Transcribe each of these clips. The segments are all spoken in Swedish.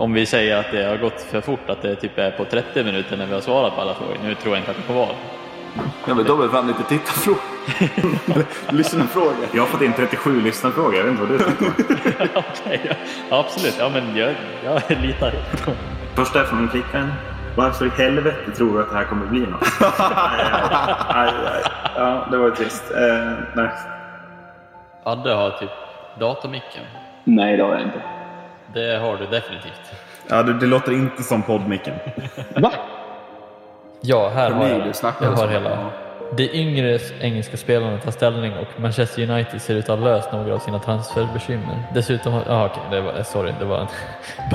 om vi säger att det har gått för fort, att det typ är på 30 minuter när vi har svarat på alla frågor. Nu tror jag inte att det kommer vara. Ja, men då det fan lite tittarfrågor. Lyssnarfrågor. Jag har fått in 37 lyssnarfrågor. Jag vet inte vad du tycker. Okej, ja, absolut. Ja, men jag, jag litar på Första är från en flickvän. Varför i helvete tror du att det här kommer bli något? aj, aj, aj. Ja, det var ju trist. Eh, nej. Adde har typ datamicken. Nej, det har jag inte. Det har du definitivt. Ja, det, det låter inte som poddmicken. Va? Ja, här har jag, jag har hela. Ja. De yngre engelska spelarna tar ställning och Manchester United ser ut att ha löst några av sina transferbekymmer. Dessutom har... Ah, okej, det var, sorry, det var en...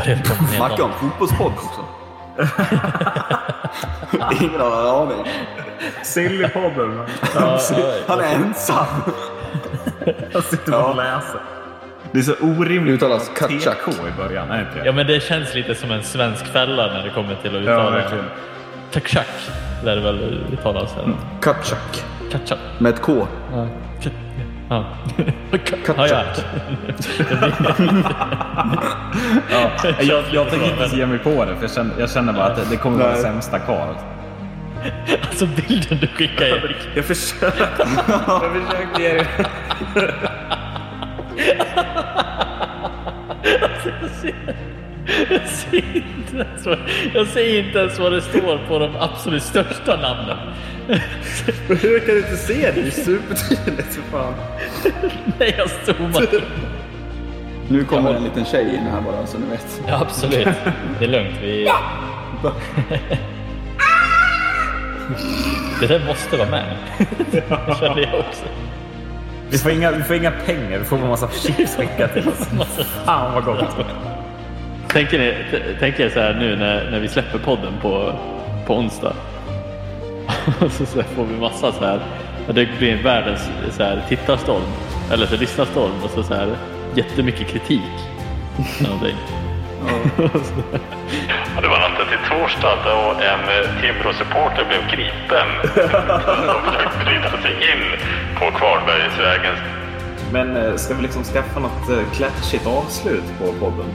Snacka om fotbollspodd också. Ingen har en aning. Sillypodden. Ja, Han är ensam. Jag sitter och läser. Det är så orimligt. Uttalas TK Katschak. i början. Är det inte ja, det? men det känns lite som en svensk fälla när det kommer till att Ja, uttala. verkligen. Tjack lär det väl uttalas? eller? Katschak. Katschak. Med ett K. Ja. Ja. Katschak. Ja, ja. Ja, jag, jag tänker inte ge mig på det, för jag känner, jag känner bara att det, det kommer vara Nej. sämsta Karl. Alltså bilden du skickade Erik. Jag försöker. jag försöker ge det. Jag ser, inte ens vad, jag ser inte ens vad det står på de absolut största namnen. Hur kan du inte se det? Det är supertydligt för fan. Nej, jag zoomar. Nu kommer en liten tjej in här bara så ni vet. Ja, absolut. Det är lugnt. Vi... Det där måste vara med. Det kände jag också. Vi får, inga, vi får inga pengar, vi får bara massa chips skickat till oss. Fan vad gott. Tänker ni, tänker er så här nu när, när vi släpper podden på, på onsdag. Och så, så får vi massa så här. Det blir världens så här, tittarstorm. Eller så lyssnarstorm och så, så här jättemycket kritik. Någonting. Ja, det var natten till torsdag då en Timrå-supporter blev gripen och försökte bryta sig in på Kvarnbergsvägen. Men eh, ska vi liksom skaffa något eh, klatschigt avslut på podden?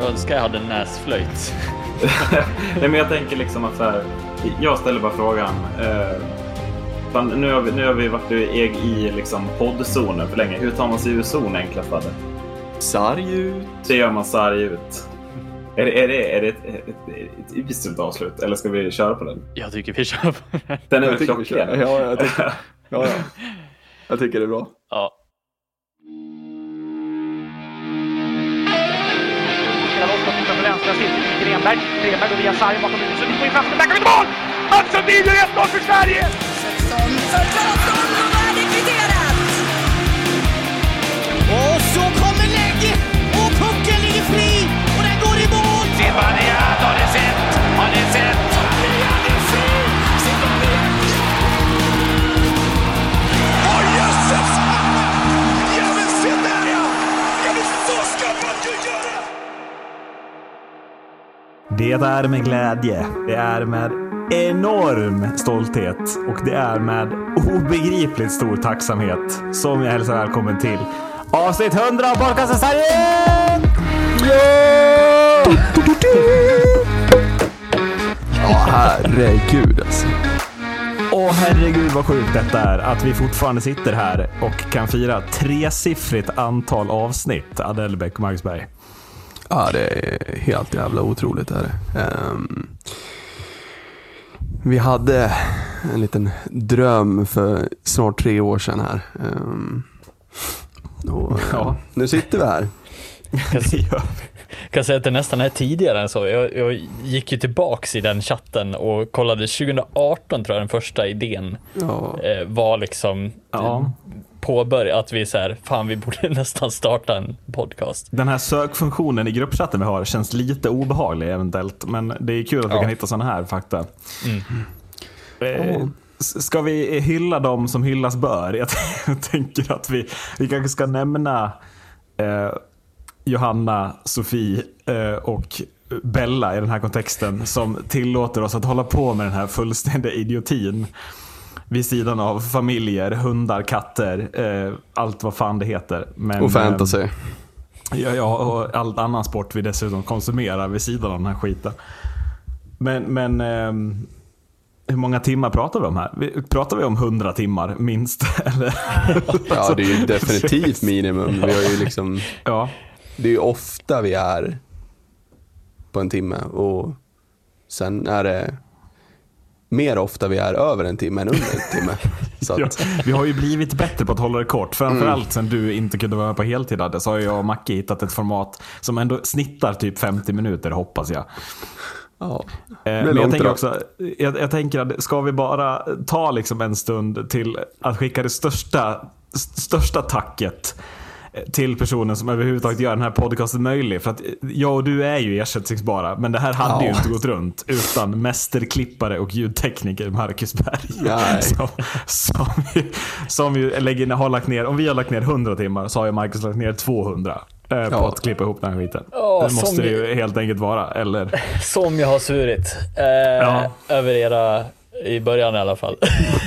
Jag önskar jag hade en näsflöjt. Nej men jag tänker liksom att så här, jag ställer bara frågan. Eh, fan, nu, har vi, nu har vi varit i, i liksom poddzonen för länge. Hur tar man sig ur zon enklast? Sarg ut. Det gör man sarg ut. Är det, är det, är det ett, ett, ett, ett uselt avslut eller ska vi köra på den? Jag tycker vi kör på den. Den är väl klockren? Ja, jag tycker, ja, ja. jag tycker det är bra. Ja. På vänstra till Grenberg. Grenberg går via sargen bakom huvudet. Sundin går in framför. Där kommer mål! Mats Sundin gör 1-0 för Sverige! Det är med glädje, det är med enorm stolthet och det är med obegripligt stor tacksamhet som jag hälsar välkommen till avsnitt 100 av podcasten Sverige! Ja, herregud alltså. Åh herregud vad sjukt detta är att vi fortfarande sitter här och kan fira tresiffrigt antal avsnitt. Adele Bäck och Marcus Berg. Ja, det är helt jävla otroligt. Är det. Ehm, vi hade en liten dröm för snart tre år sedan här. Ehm, och, Ja. Nu sitter vi här. Vi. kan säga att det nästan är tidigare än så. Jag, jag gick ju tillbaks i den chatten och kollade 2018 tror jag den första idén Ja, eh, var liksom Ja. Påbörjat. Att vi så här, fan vi borde nästan starta en podcast. Den här sökfunktionen i gruppchatten vi har känns lite obehaglig eventuellt. Men det är kul att vi Ja. kan hitta sådana här fakta. Mm. Eh, Ska vi hylla dem som hyllas bör? Jag tänker att vi, vi kanske ska nämna eh, Johanna, Sofie eh, och Bella i den här kontexten som tillåter oss att hålla på med den här fullständiga idiotin vid sidan av familjer, hundar, katter, eh, allt vad fan det heter. Men, och fantasy. Eh, Ja, ja, och all annan sport vi dessutom konsumerar vid sidan av den här skiten. Men, men ehm, hur många timmar pratar vi om här? Pratar vi om 100 timmar minst? Eller? Ja, det är ju definitivt minimum. Vi har ju liksom, Ja, det är ju ofta vi är på en timme och sen är det mer ofta vi är över en timme än under en timme. Så ja, att, vi har ju blivit bättre på att hålla det kort. Framförallt sen du inte kunde vara på heltid hade, så har jag och Macke hittat ett format som ändå snittar typ 50 minuter hoppas jag. ja. Eh, Men jag tänker också, jag, jag tänker att ska vi bara ta liksom en stund till att skicka det största, st- största tacket till personen som överhuvudtaget gör den här podcasten möjlig. För att eh, jag och du är ju ersättningsbara, men det här hade ju Ja. inte gått runt utan mästerklippare och ljudtekniker Marcus Berg. Nej. Som, som, ju, som ju lägger, har lagt ner, om vi har lagt ner 100 timmar så har ju Marcus lagt ner 200 eh, på Ja. att klippa ihop den här skiten. Ja, det måste det ju helt enkelt vara, eller? Som jag har svurit. Eh, Ja. Över era, i början i alla fall.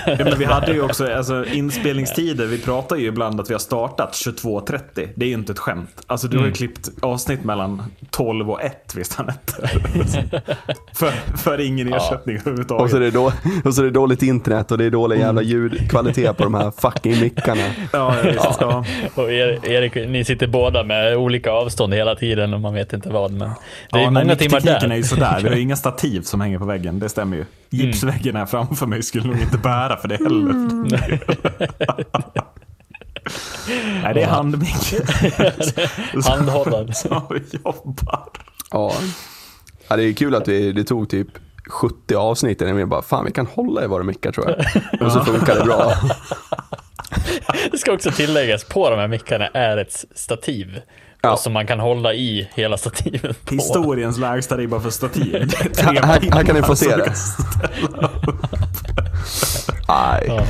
Ja, men vi hade ju också alltså, inspelningstider. Vi pratar ju ibland att vi har startat 22.30. Det är ju inte ett skämt. Alltså du har ju klippt avsnitt mellan 12 och 1 visst han inte? för, för ingen ersättning Och så, är överhuvudtaget. det då, och så är det dåligt internet och det är dålig jävla ljudkvalitet på de här fucking mickarna. Ja, ja, visst, ja. Och er, Erik, ni sitter båda med olika avstånd hela tiden och man vet inte vad. Men det är ja, många nej, timmar tekniken är där. ju sådär. Vi har ju inga stativ som hänger på väggen. Det stämmer ju. Gipsväggen här framför mig skulle nog inte bära för det heller. nej, det är handmick. Handhållad. Så vi jobbar. Ja. ja, det är kul att vi, det tog typ 70 avsnitt innan vi bara, fan vi kan hålla i våra mickar tror jag. Och så funkar det bra. Det ska också tilläggas, på de här mickarna är ett stativ. Ja. Som man kan hålla i hela stativet på. Historiens lägsta ribba för stativ. Här, här, här kan ni få se det. Nej. Ja.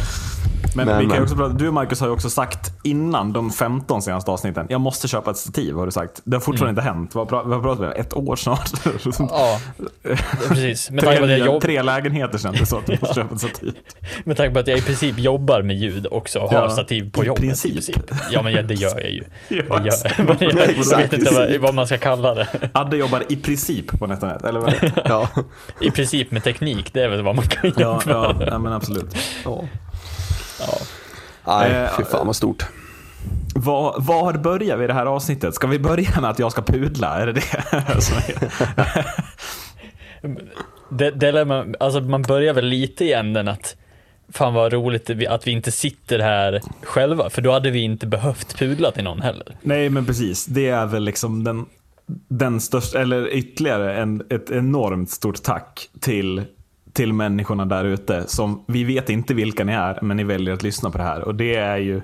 Men, Men, vi kan men. också prata, du Marcus har ju också sagt innan de 15 senaste avsnitten, jag måste köpa ett stativ har du sagt. Det har fortfarande inte hänt. Vad, pra- vad pratar vi om? Ett år snart? Ja, precis. Med att jag tre, jobb, tre lägenheter sen det så att du måste köpa ett stativ. med tanke på att jag i princip jobbar med ljud också och har Ja, stativ på i jobbet. princip. Ja, men ja, det gör jag ju. Ja, jag, jag Exakt. vet inte vad, vad man ska kalla det. Adde jobbar i princip på NetOnNet, eller vad? Ja. I princip med teknik, det är väl vad man kan Ja, jobba ja, ja men absolut. ja. Ja. Nej, Eh, fy fan vad stort. Var, var börjar vi i det här avsnittet? Ska vi börja med att jag ska pudla? Är det det? som är- Det, det man, alltså man börjar väl lite i änden att fan vad roligt att vi inte sitter här själva, för då hade vi inte behövt pudla till någon heller. Nej, men precis. Det är väl liksom den, den största, eller ytterligare en, ett enormt stort tack till, till människorna där ute. Som, vi vet inte vilka ni är, men ni väljer att lyssna på det här. Och det är ju,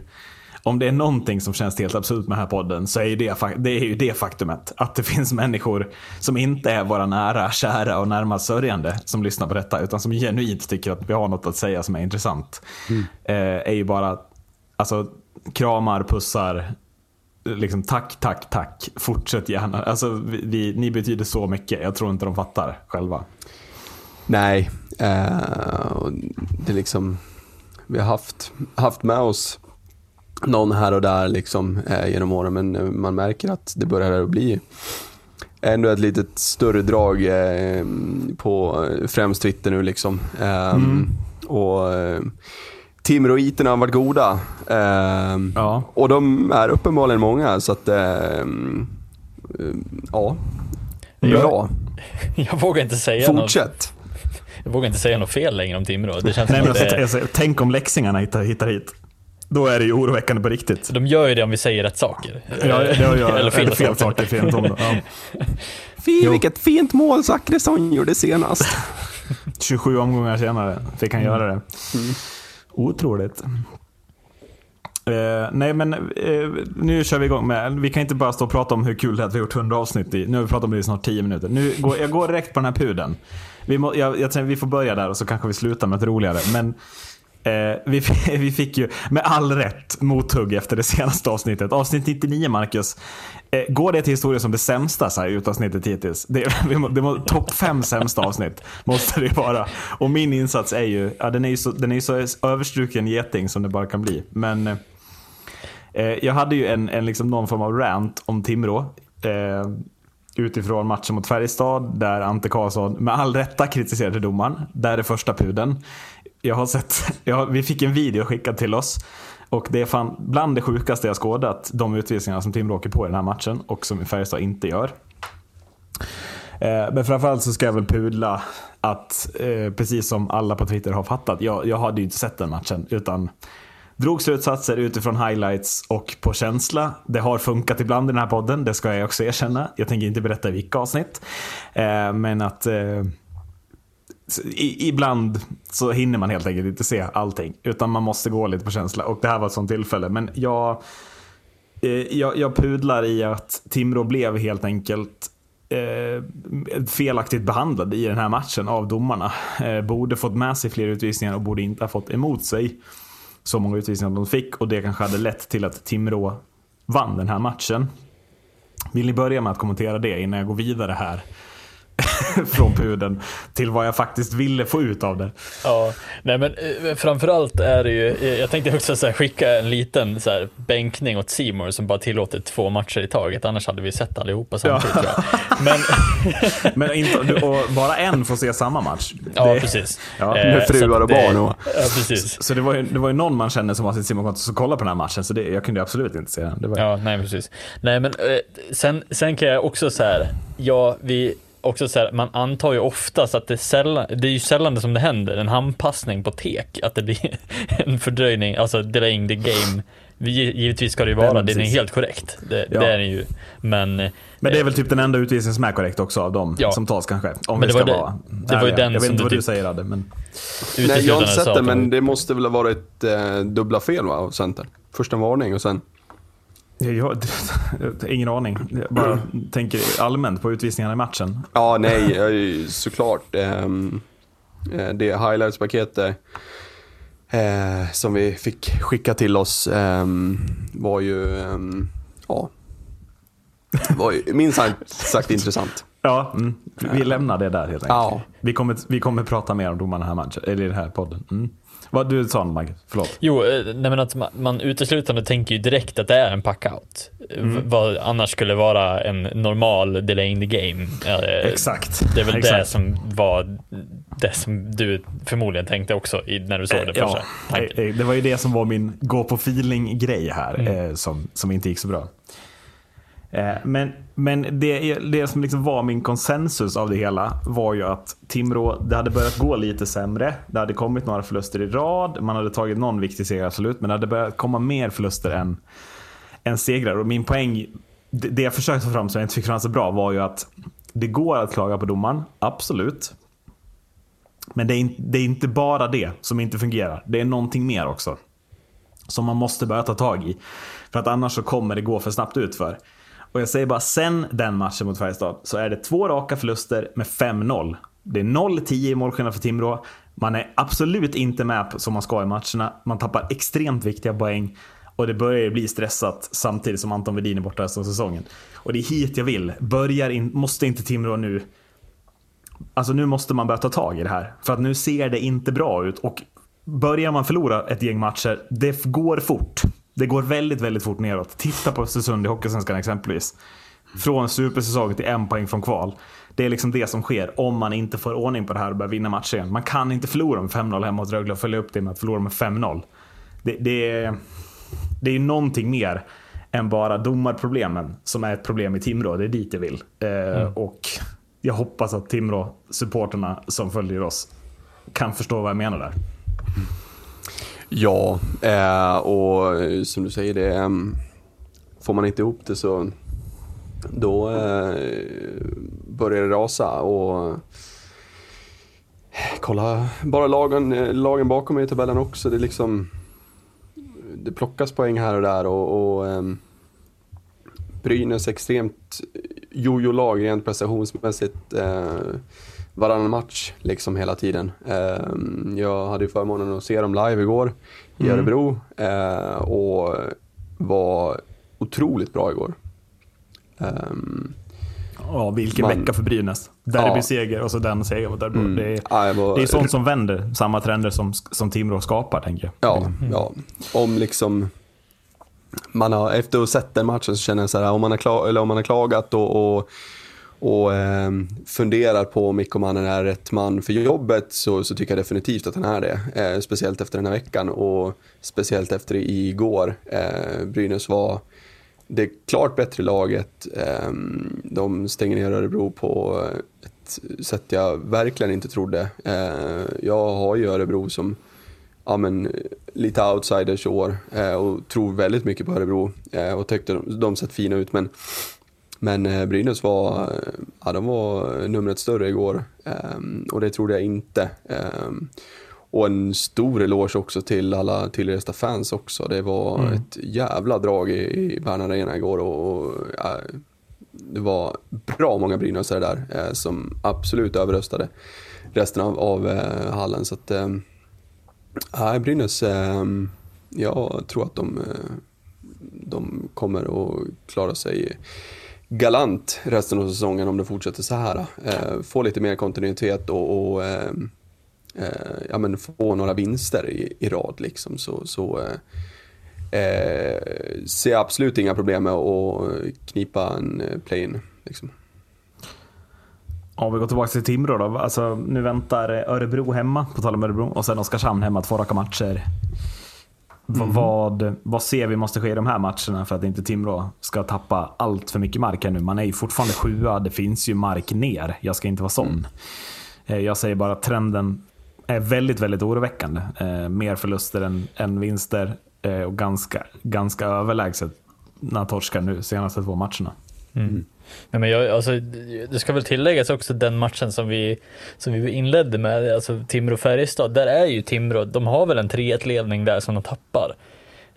om det är någonting som känns helt absurt med den här podden, så är det, det är ju det faktumet. Att det finns människor som inte är våra nära, kära och närmast sörjande som lyssnar på detta, utan som genuint tycker att vi har något att säga som är intressant. Eh, är ju bara, alltså, kramar, pussar, liksom tack, tack, tack. Fortsätt gärna. Alltså, vi, vi, ni betyder så mycket. Jag tror inte de fattar själva. Nej, eh, och det liksom, vi har haft, haft med oss någon här och där liksom, eh, genom åren, men eh, man märker att det börjar att bli ändå ett litet större drag eh, på eh, främst Twitter nu. Liksom. Eh, Och eh, Timroiterna har varit goda. Ja. Och de är uppenbarligen många, så att ja, bra. Jag vågar inte säga något, Fortsätt. Jag vågar inte säga något fel längre om Timrå. Det känns Nej, men alltså, det, alltså, tänk om läxingarna hittar, hittar hit. Då är det ju oroväckande på riktigt. de gör ju det om vi säger rätt saker. Ja, det gör jag. Eller fel, saker. saker. Fel tom, ja. Fy, vilket fint mål Zachrisson gjorde senast. 27 omgångar senare fick han göra det. Otroligt. Eh, nej men eh, nu kör vi igång med, vi kan inte bara stå och prata om hur kul det är att vi har gjort 100 avsnitt i, nu har vi pratat om det i snart 10 minuter. Nu går, jag går direkt på den här pudeln. Vi, må, jag, jag tänkte, vi får börja där och så kanske vi slutar med ett roligare. Men eh, vi, vi fick ju med all rätt mothugg efter det senaste avsnittet. Avsnitt 99 Marcus. Eh, går det till historien som det sämsta så här, utavsnittet hittills? Det, vi må- det må, topp fem sämsta avsnitt måste det vara. Och min insats är ju, ja, den är ju så, den är ju så överstruken geting som det bara kan bli. Men eh, Eh, jag hade ju en, en liksom någon form av rant om Timrå. Eh, Utifrån matchen mot Färjestad där Ante Karlsson med all rätta kritiserade domaren. Där är första pudeln. Jag har sett, jag, vi fick en video skickad till oss. Och det är fan bland det sjukaste jag skådat, de utvisningarna som Timrå åker på i den här matchen och som Färjestad inte gör. Eh, men framförallt så ska jag väl pudla att, eh, precis som alla på Twitter har fattat, jag, jag hade ju inte sett den matchen utan drog slutsatser utifrån highlights och på känsla. Det har funkat ibland i den här podden, det ska jag också erkänna. Jag tänker inte berätta i vilka avsnitt. Eh, men att eh, i, ibland så hinner man helt enkelt inte se allting. Utan man måste gå lite på känsla. Och det här var ett sånt tillfälle. Men jag, eh, jag, jag pudlar i att Timrå blev helt enkelt eh, felaktigt behandlad i den här matchen av domarna. Eh, borde fått med sig fler utvisningar och borde inte ha fått emot sig så många utvisningar de fick. Och det kanske hade lett till att Timrå vann den här matchen. Vill ni börja med att kommentera det innan jag går vidare här? från pudeln till vad jag faktiskt ville få ut av det. Ja, nej men eh, framförallt är det ju, eh, jag tänkte också så här, skicka en liten så här, bänkning åt Simor som bara tillåter två matcher i taget, annars hade vi sett allihopa samtidigt ja. tror jag. Men, men inte, och bara en får se samma match. Ja, det, precis. Ja. Eh, Med fruar och barn och... Ja, precis. Så, så, det, var ju, det var ju någon man kände som var sitt Simon som kollade på den här matchen, så det, jag kunde absolut inte se den. Det var... Ja, nej precis. Nej men sen, sen kan jag också så här, ja vi också så här, man antar ju oftast att det är sällan, det är ju sällan som det händer, en handpassning på tek, att det blir en fördröjning, alltså delaying the game. Givetvis ska det ju vara, ja, det är helt korrekt. Det, ja. det är det ju. Men, men det är väl typ den enda utvisningen som är korrekt också av dem ja. som tas kanske. Om men vi ska det, vara det var ju den Jag vet inte vad du typ säger Adde, men... Nej, jag har inte sett det, men det måste väl ha varit eh, dubbla fel va, av center. Först en varning och sen jag, ingen aning. Jag bara tänker allmänt på utvisningarna i matchen. Ja, nej, såklart. Ehm, eh, det highlights-paketet eh, som vi fick skicka till oss ehm, var ju, ehm, ja, var ju minst sagt intressant. Ja, mm. vi lämnar det där helt enkelt. Ja. Vi, kommer, vi kommer prata mer om domarna här matchen, eller i den här podden. Mm. Vad du sa Magge, förlåt. Jo, eh, nej men att man, man uteslutande tänker ju direkt att det är en packout. Mm. Vad annars skulle vara en normal delay in the game. Eh, Exakt. Det är väl Exakt. det som var det som du förmodligen tänkte också i, när du såg det första. Ja, det var ju det som var min gå på feeling grej här, mm. som, som inte gick så bra. Eh, men, men det, det som liksom var min konsensus av det hela var ju att Timrå, det hade börjat gå lite sämre. Det hade kommit några förluster i rad. Man hade tagit någon viktig seger absolut, men det hade börjat komma mer förluster än, än segrar. Och min poäng, det jag försökte få fram som jag inte fick fram så bra var ju att det går att klaga på domaren, absolut. Men det är, det är inte bara det som inte fungerar. Det är någonting mer också. Som man måste börja ta tag i. För att annars så kommer det gå för snabbt utför. Och jag säger bara, sen den matchen mot Färjestad så är det två raka förluster med 5-0. Det är 0-10 i målskillnad för Timrå. Man är absolut inte med som man ska i matcherna. Man tappar extremt viktiga poäng. Och det börjar bli stressat samtidigt som Anton Wedin är borta resten av säsongen. Och det är hit jag vill. Börjar in, måste inte Timrå nu... Alltså nu måste man börja ta tag i det här. För att nu ser det inte bra ut. Och börjar man förlora ett gäng matcher, det går fort. Det går väldigt, väldigt fort neråt. Titta på Östersund i Hockeysvenskan exempelvis. Från supersäsong till en poäng från kval. Det är liksom det som sker om man inte får ordning på det här och börjar vinna matcher igen. Man kan inte förlora med 5-0 hemma mot Rögle och följa upp det med att förlora med 5-0. Det, det, är, det är någonting mer än bara domarproblemen som är ett problem i Timrå. Det är dit jag vill. Eh, mm. Och jag hoppas att Timrå-supporterna som följer oss kan förstå vad jag menar där. Ja, eh, och eh, som du säger, det, eh, får man inte ihop det så då eh, börjar det rasa. Och eh, kolla bara lagen, eh, lagen bakom mig i tabellen också. Det, är liksom, det plockas poäng här och där. och, och eh, Brynäs extremt jojo-lag rent prestationsmässigt. Eh, varannan match liksom hela tiden. Ehm, jag hade ju förmånen att se dem live igår i mm. Örebro eh, och var otroligt bra igår. Ehm, ja, vilken man, vecka för Brynäs. Derbyseger ja. och så den segern mot Örebro. Mm. Det, är, ja, var, det är sånt som vänder, samma trender som, som Timrå skapar tänker jag. Ja, mm. ja. om liksom man har, efter att ha sett den matchen så känner jag så här, om man har, klag, eller om man har klagat och, och, och eh, funderar på om Mikkomannen är rätt man för jobbet så, så tycker jag definitivt att han är det. Eh, speciellt efter den här veckan och speciellt efter igår. Eh, Brynäs var det klart bättre laget. Eh, de stänger ner Örebro på ett sätt jag verkligen inte trodde. Eh, jag har ju Örebro som ja, men, lite outsiders i år eh, och tror väldigt mycket på Örebro eh, och tyckte de, de sett fina ut. Men, men eh, Brynäs var, eh, ja, de var numret större igår ehm, och det trodde jag inte. Ehm, och en stor eloge också till alla tillresta fans också. Det var Mm. ett jävla drag i, i Bern Arena igår och, och ja, det var bra många Brynäsare där eh, som absolut överröstade resten av, av eh, hallen. Så att, ehm, Nej, Brynäs, eh, jag tror att de, eh, de kommer att klara sig galant resten av säsongen om det fortsätter så här. Eh, få lite mer kontinuitet och, och eh, eh, ja, men få några vinster i, i rad liksom. Så, så eh, eh, ser jag absolut inga problem med att knipa en eh, play-in. Liksom. Om vi går tillbaka till Timrå då. Alltså, nu väntar Örebro hemma, på tal om Örebro, och sen Oskarshamn hemma, två raka matcher. V- Vad, vad ser vi måste ske i de här matcherna för att inte Timrå ska tappa allt för mycket mark här nu? Man är ju fortfarande sjua, det finns ju mark ner. Jag ska inte vara sån. Eh, Jag säger bara att trenden är väldigt, väldigt oroväckande. Eh, mer förluster än, än vinster eh, och ganska, ganska överlägset när torskar nu senaste två matcherna. Nej, men jag, alltså, det ska väl tilläggas också den matchen som vi, som vi inledde med, alltså Timrå-Färjestad, där är ju Timrå, de har väl en 3-1 ledning där som de tappar.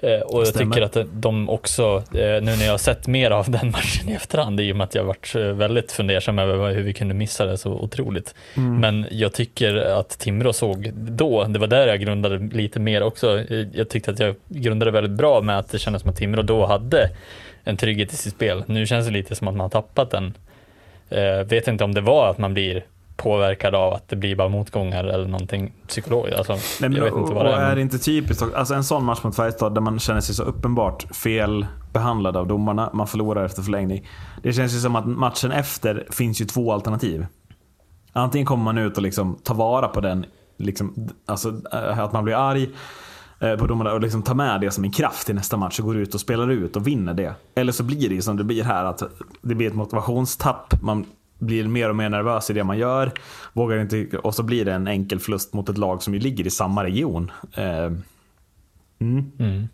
Eh, och jag Stämmer. tycker att de också, eh, nu när jag har sett mer av den matchen i efterhand, i och med att jag varit eh, väldigt fundersam över hur vi kunde missa det så otroligt. Men jag tycker att Timrå såg då, det var där jag grundade lite mer också, Eh, jag tyckte att jag grundade väldigt bra med att det kändes som att Timrå då hade en trygghet i sitt spel. Nu känns det lite som att man har tappat den. Eh, vet inte om det var att man blir påverkad av att det blir bara motgångar eller någonting psykologiskt. Alltså, Nej, men, jag vet inte vad det är. är det inte typiskt, alltså en sån match mot Färjestad där man känner sig så uppenbart fel behandlad av domarna, man förlorar efter förlängning. Det känns ju som att matchen efter finns ju två alternativ. Antingen kommer man ut och liksom tar vara på den, liksom, alltså eh, att man blir arg på domarna och liksom tar med det som en kraft till nästa match och går ut och spelar ut och vinner det. Eller så blir det ju som det blir här, att det blir ett motivationstapp, man blir mer och mer nervös i det man gör, vågar inte, och så blir det en enkel förlust mot ett lag som ju ligger i samma region. Eh, mm.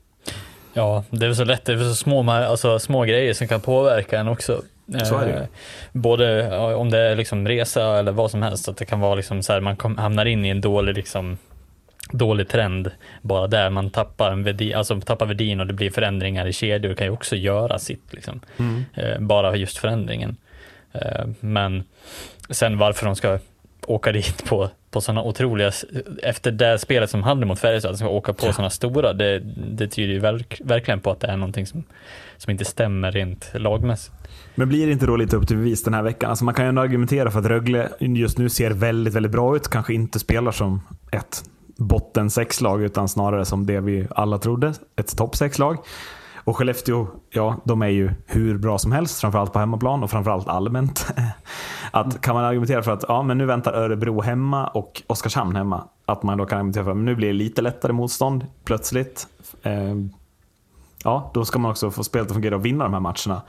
Ja, det är så lätt, det är så små, alltså, små grejer som kan påverka en också. Eh, Både om det är liksom resa eller vad som helst, att det kan vara liksom så här, man kom, hamnar in i en dålig liksom dålig trend bara där man tappar, en värdi, alltså tappar värdin och det blir förändringar i kedjor kan ju också göra sitt. Liksom. Eh, bara just förändringen. Eh, men sen varför de ska åka dit på, på sådana otroliga, efter det spelet som hade mot Färjestad, att de ska åka på sådana stora, det, det tyder ju verk, verkligen på att det är någonting som, som inte stämmer rent lagmässigt. Men blir det inte då lite upp till bevis den här veckan? Alltså man kan ju ändå argumentera för att Rögle just nu ser väldigt, väldigt bra ut. Kanske inte spelar som ett botten sex lag utan snarare som det vi alla trodde, ett topp sex lag. Och Skellefteå, ja, de är ju hur bra som helst, framförallt på hemmaplan och framförallt allmänt. Att, kan man argumentera för att ja, men nu väntar Örebro hemma och Oskarshamn hemma. Att man då kan argumentera för att nu blir det lite lättare motstånd plötsligt. Eh, ja, då ska man också få spelet att fungera och vinna de här matcherna.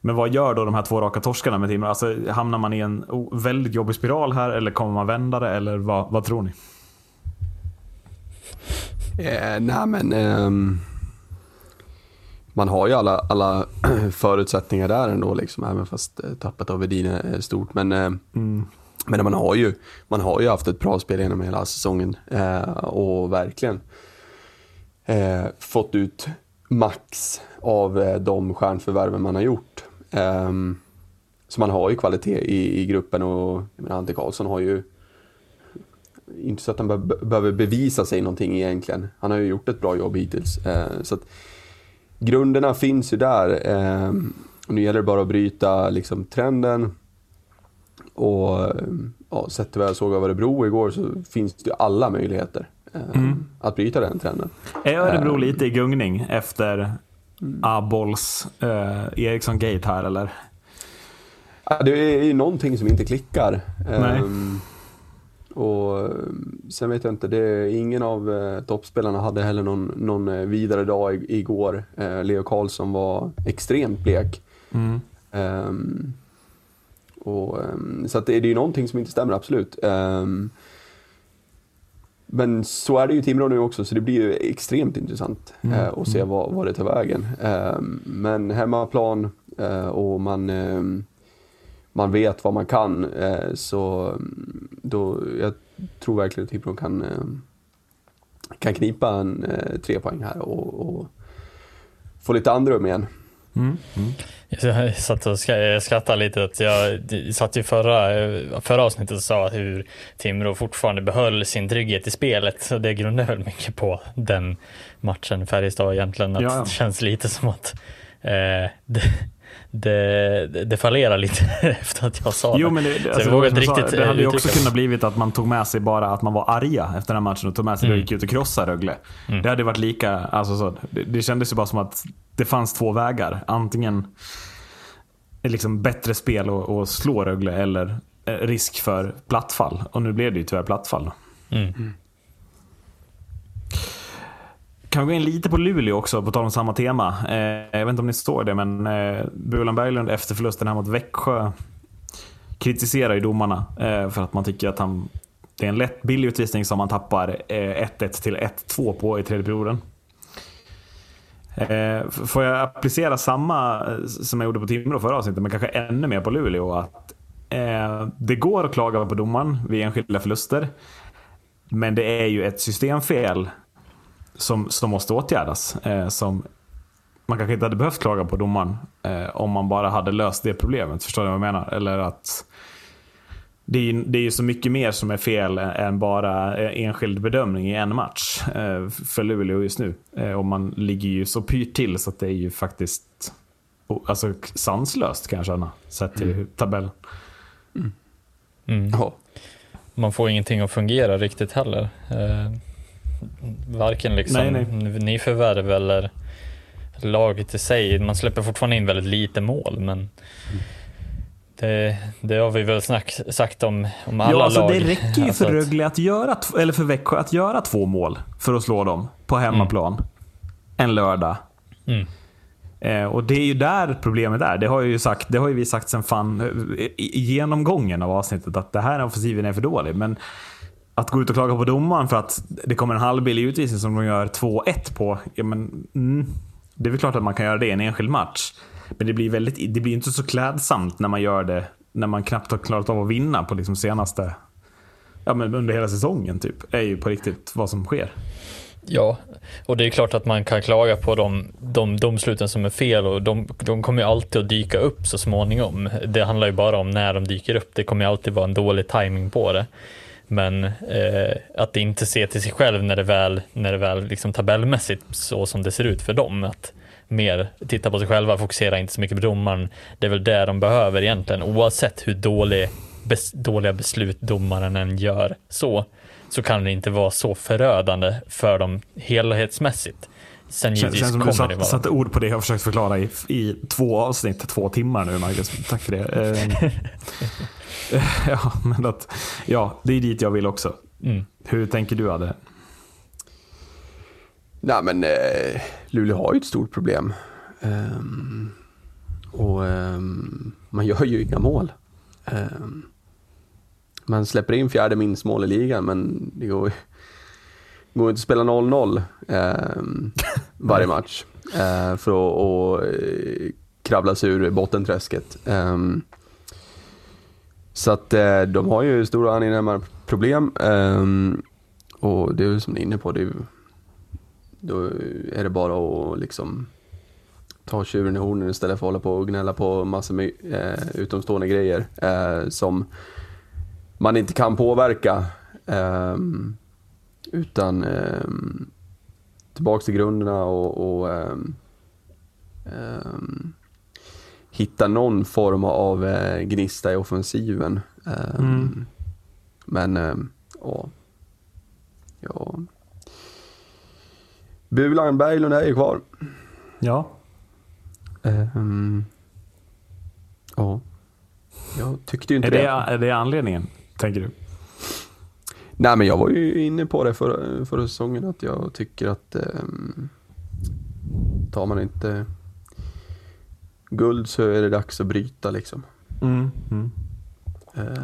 Men vad gör då de här två raka torskarna med Timrå? Alltså, hamnar man i en väldigt jobbig spiral här eller kommer man vända det? Eller vad, vad tror ni? Eh, nej men ehm, man har ju alla, alla förutsättningar där ändå liksom, även fast eh, tappet av Wedin är stort. Men, eh, men man, har ju, man har ju haft ett bra spel genom hela säsongen eh, och verkligen eh, fått ut max av eh, de stjärnförvärven man har gjort. Ehm, så man har ju kvalitet i, i gruppen och menar, Ante Karlsson har ju inte så att han be- behöver bevisa sig någonting egentligen. Han har ju gjort ett bra jobb hittills. Eh, så att grunderna finns ju där. Eh, och nu gäller det bara att bryta liksom, trenden. Och eh, ja, sett vad jag såg av Örebro igår så finns det ju alla möjligheter eh, att bryta den trenden. Är Örebro lite i gungning efter A-bolls eh, Eriksson-gate här eller? Det är ju någonting som inte klickar. Nej. Ehm, och eh, sen vet jag inte, det ingen av eh, toppspelarna hade heller någon, någon eh, vidare dag i, igår. Eh, Leo Karlsson var extremt blek. Mm. Ehm, och, ehm, så det, det är ju någonting som inte stämmer, absolut. Ehm, men så är det ju i Timrå nu också, så det blir ju extremt intressant eh, att se vad, vad det tar vägen. Men hemmaplan eh, och man, man vet vad man kan, eh, så mm, då, jag tror verkligen att Timrå kan, ehm, kan knipa en eh, tre poäng här och, och få lite andrum igen. Jag satt och skrattade lite att jag satt i förra, förra avsnittet och sa hur Timrå fortfarande behöll sin trygghet i spelet. Så det grundar väl mycket på den matchen Färjestad egentligen. Att Ja, ja. Det känns lite som att eh, det, det, det fallerar lite efter att jag sa Jo, det. men det, Så alltså, jag vågar jag sa, riktigt det hade ju också uttrycka mig. kunnat blivit att man tog med sig bara att man var arga efter den här matchen och tog med sig det och gick ut och krossade Rögle. Det hade varit lika, alltså så, det, det kändes ju bara som att det fanns två vägar. Antingen liksom bättre spel och, och slå Rögle eller eh, risk för plattfall. Och nu blev det ju tyvärr plattfall. då. Mm. Kan vi gå in lite på Luleå också, på tal om samma tema. Eh, jag vet inte om ni såg det, men eh, Bulan Berglund efter förlusten här mot Växjö kritiserar ju domarna eh, för att man tycker att han, det är en lätt billig utvisning som man tappar eh, 1-1 till 1-2 på i tredje perioden. Eh, får jag applicera samma eh, som jag gjorde på Timrå förra avsnittet, men kanske ännu mer på Luleå? Att, eh, det går att klaga på domaren vid enskilda förluster, men det är ju ett systemfel som, som måste åtgärdas. Eh, som man kanske inte hade behövt klaga på domaren eh, om man bara hade löst det problemet. Förstår du vad jag menar? Eller att det är, ju- det är ju så mycket mer som är fel än bara eh, enskild bedömning i en match eh, för Luleå just nu. Eh, och man ligger ju så pyrt till så att det är ju faktiskt alltså, sanslöst kan jag känna. Sett till tabellen. Mm. Ja. Man får ingenting att fungera riktigt heller. Eh, varken liksom Nej, nej. nyförvärv eller laget i sig. Man släpper fortfarande in väldigt lite mål, men det, det har vi väl snack, sagt om, om alla ja, alltså, lag. Det räcker ju Alltså för att- Rögle att göra, eller för Växjö att göra två mål för att slå dem på hemmaplan. En lördag. Mm. Eh, och det är ju där problemet är. Det har, ju sagt, det har ju vi sagt sen fan eh, i, i genomgången av avsnittet att det här offensiven är för dålig. Men att gå ut och klaga på domaren för att det kommer en halvbillig utvisning som de gör 2-1 på. Ja, men, mm, det är väl klart att man kan göra det i en enskild match. Men det blir, väldigt, det blir inte så klädsamt när man gör det när man knappt har klarat av att vinna på liksom senaste Ja men under hela säsongen typ. Är ju på riktigt vad som sker. Ja, och det är klart att man kan klaga på de, de domsluten som är fel och de, de kommer ju alltid att dyka upp så småningom. Det handlar ju bara om när de dyker upp. Det kommer ju alltid vara en dålig timing på det. Men eh, att inte se till sig själv när det väl, när det väl liksom tabellmässigt så som det ser ut för dem. Att mer titta på sig själva, fokusera inte så mycket på domaren. Det är väl det de behöver egentligen, oavsett hur dålig, bes, dåliga beslut domaren än gör så, så kan det inte vara så förödande för dem helhetsmässigt. Sen Känns, känns som du satt, vara. satte ord på det jag har försökt förklara i, i två avsnitt, två timmar nu Marcus. Tack för det. Eh, ja, men att, ja, det är dit jag vill också. Mm. Hur tänker du Adde? Nej men eh, Luleå har ju ett stort problem. Ehm, och ehm, man gör ju inga mål. Ehm, man släpper in fjärde minst mål i ligan men det går, går inte att spela 0-0 ehm, varje match. eh, för att och, eh, kravla sig ur bottenträsket. Ehm, så att eh, de har ju stora angenäma problem. ehm, och det är som ni är inne på, det är då är det bara att liksom ta tjuren i hornen istället för att hålla på och gnälla på massor med eh, utomstående grejer eh, som man inte kan påverka. ehm, utan um, tillbaks till grunderna och, och ehm, ehm, hitta någon form av eh, gnista i offensiven. Ehm, Mm. Men, ehm, ja. ja. Bulan Berglund är ju kvar. Ja, Ehm, ja. Jag tyckte ju inte Är det. det, är det anledningen, tänker du? Nej men jag var ju inne på det förra, förra säsongen att jag tycker att ehm, tar man inte guld så är det dags att bryta liksom. Mm.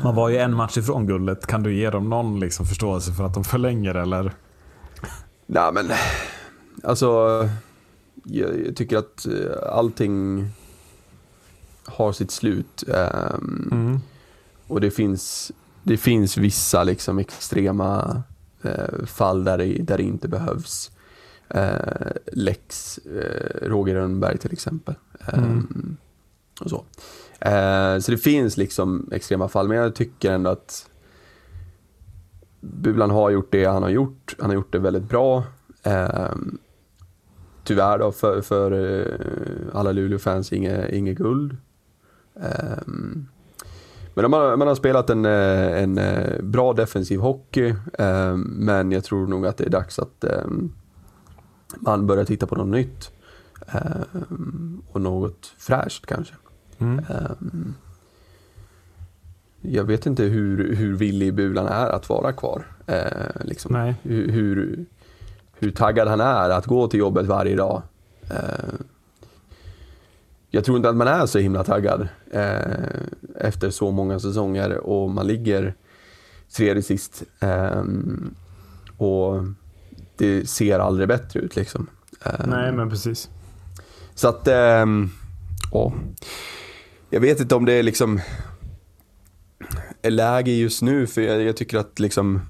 Man var ju en match ifrån guldet. Kan du ge dem någon liksom förståelse för att de förlänger eller? Nej men, alltså jag, jag tycker att eh, allting har sitt slut. ehm, Mm. Och det finns, det finns vissa liksom extrema eh, fall där det, där det inte behövs. Eh, Lex eh, Roger Rönnberg till exempel. Ehm, och så. Eh, så det finns liksom extrema fall, men jag tycker ändå att Bulan har gjort det han har gjort. Han har gjort det väldigt bra. Ehm, tyvärr då för, för eh, alla Luleå-fans inget, inget guld. Ehm, men man, har- man har spelat en, eh, en eh, bra defensiv hockey, ehm, men jag tror nog att det är dags att man börjar titta på något nytt. Och något fräscht kanske. Mm. Jag vet inte hur, hur villig Bulan är att vara kvar. Eh, liksom. Hur, hur, hur taggad han är att gå till jobbet varje dag. Eh, jag tror inte att man är så himla taggad eh, efter så många säsonger och man ligger tredje sist. ehm, och det ser aldrig bättre ut liksom. Ehm, Nej, men precis. så att, ehm, ja. Jag vet inte om det är liksom är läge just nu för jag, jag tycker att liksom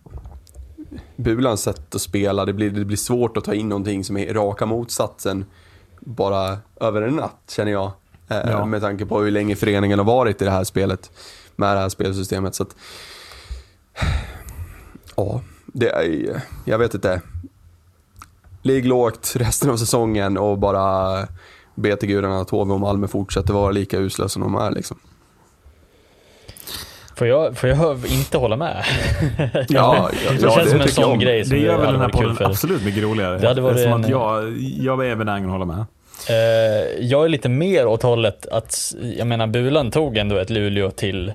Bulans sätt att spela, det blir, det blir svårt att ta in någonting som är raka motsatsen bara över en natt känner jag. Eh, Ja. Med tanke på hur länge föreningen har varit i det här spelet, med det här spelsystemet. Så att, ja, det är, jag vet inte. Ligg lågt resten av säsongen och bara be till gudarna att HV och Malmö fortsätter vara lika usla som de är liksom. Får jag, får jag inte hålla med? Ja, ja, det ja, känns det som en jag sån grej som Det gör väl den här podden absolut mycket roligare. Det hade varit Eftersom en- att jag, jag är benägen att hålla med. Eh, jag är lite mer åt hållet att, jag menar Bulan tog ändå ett Luleå till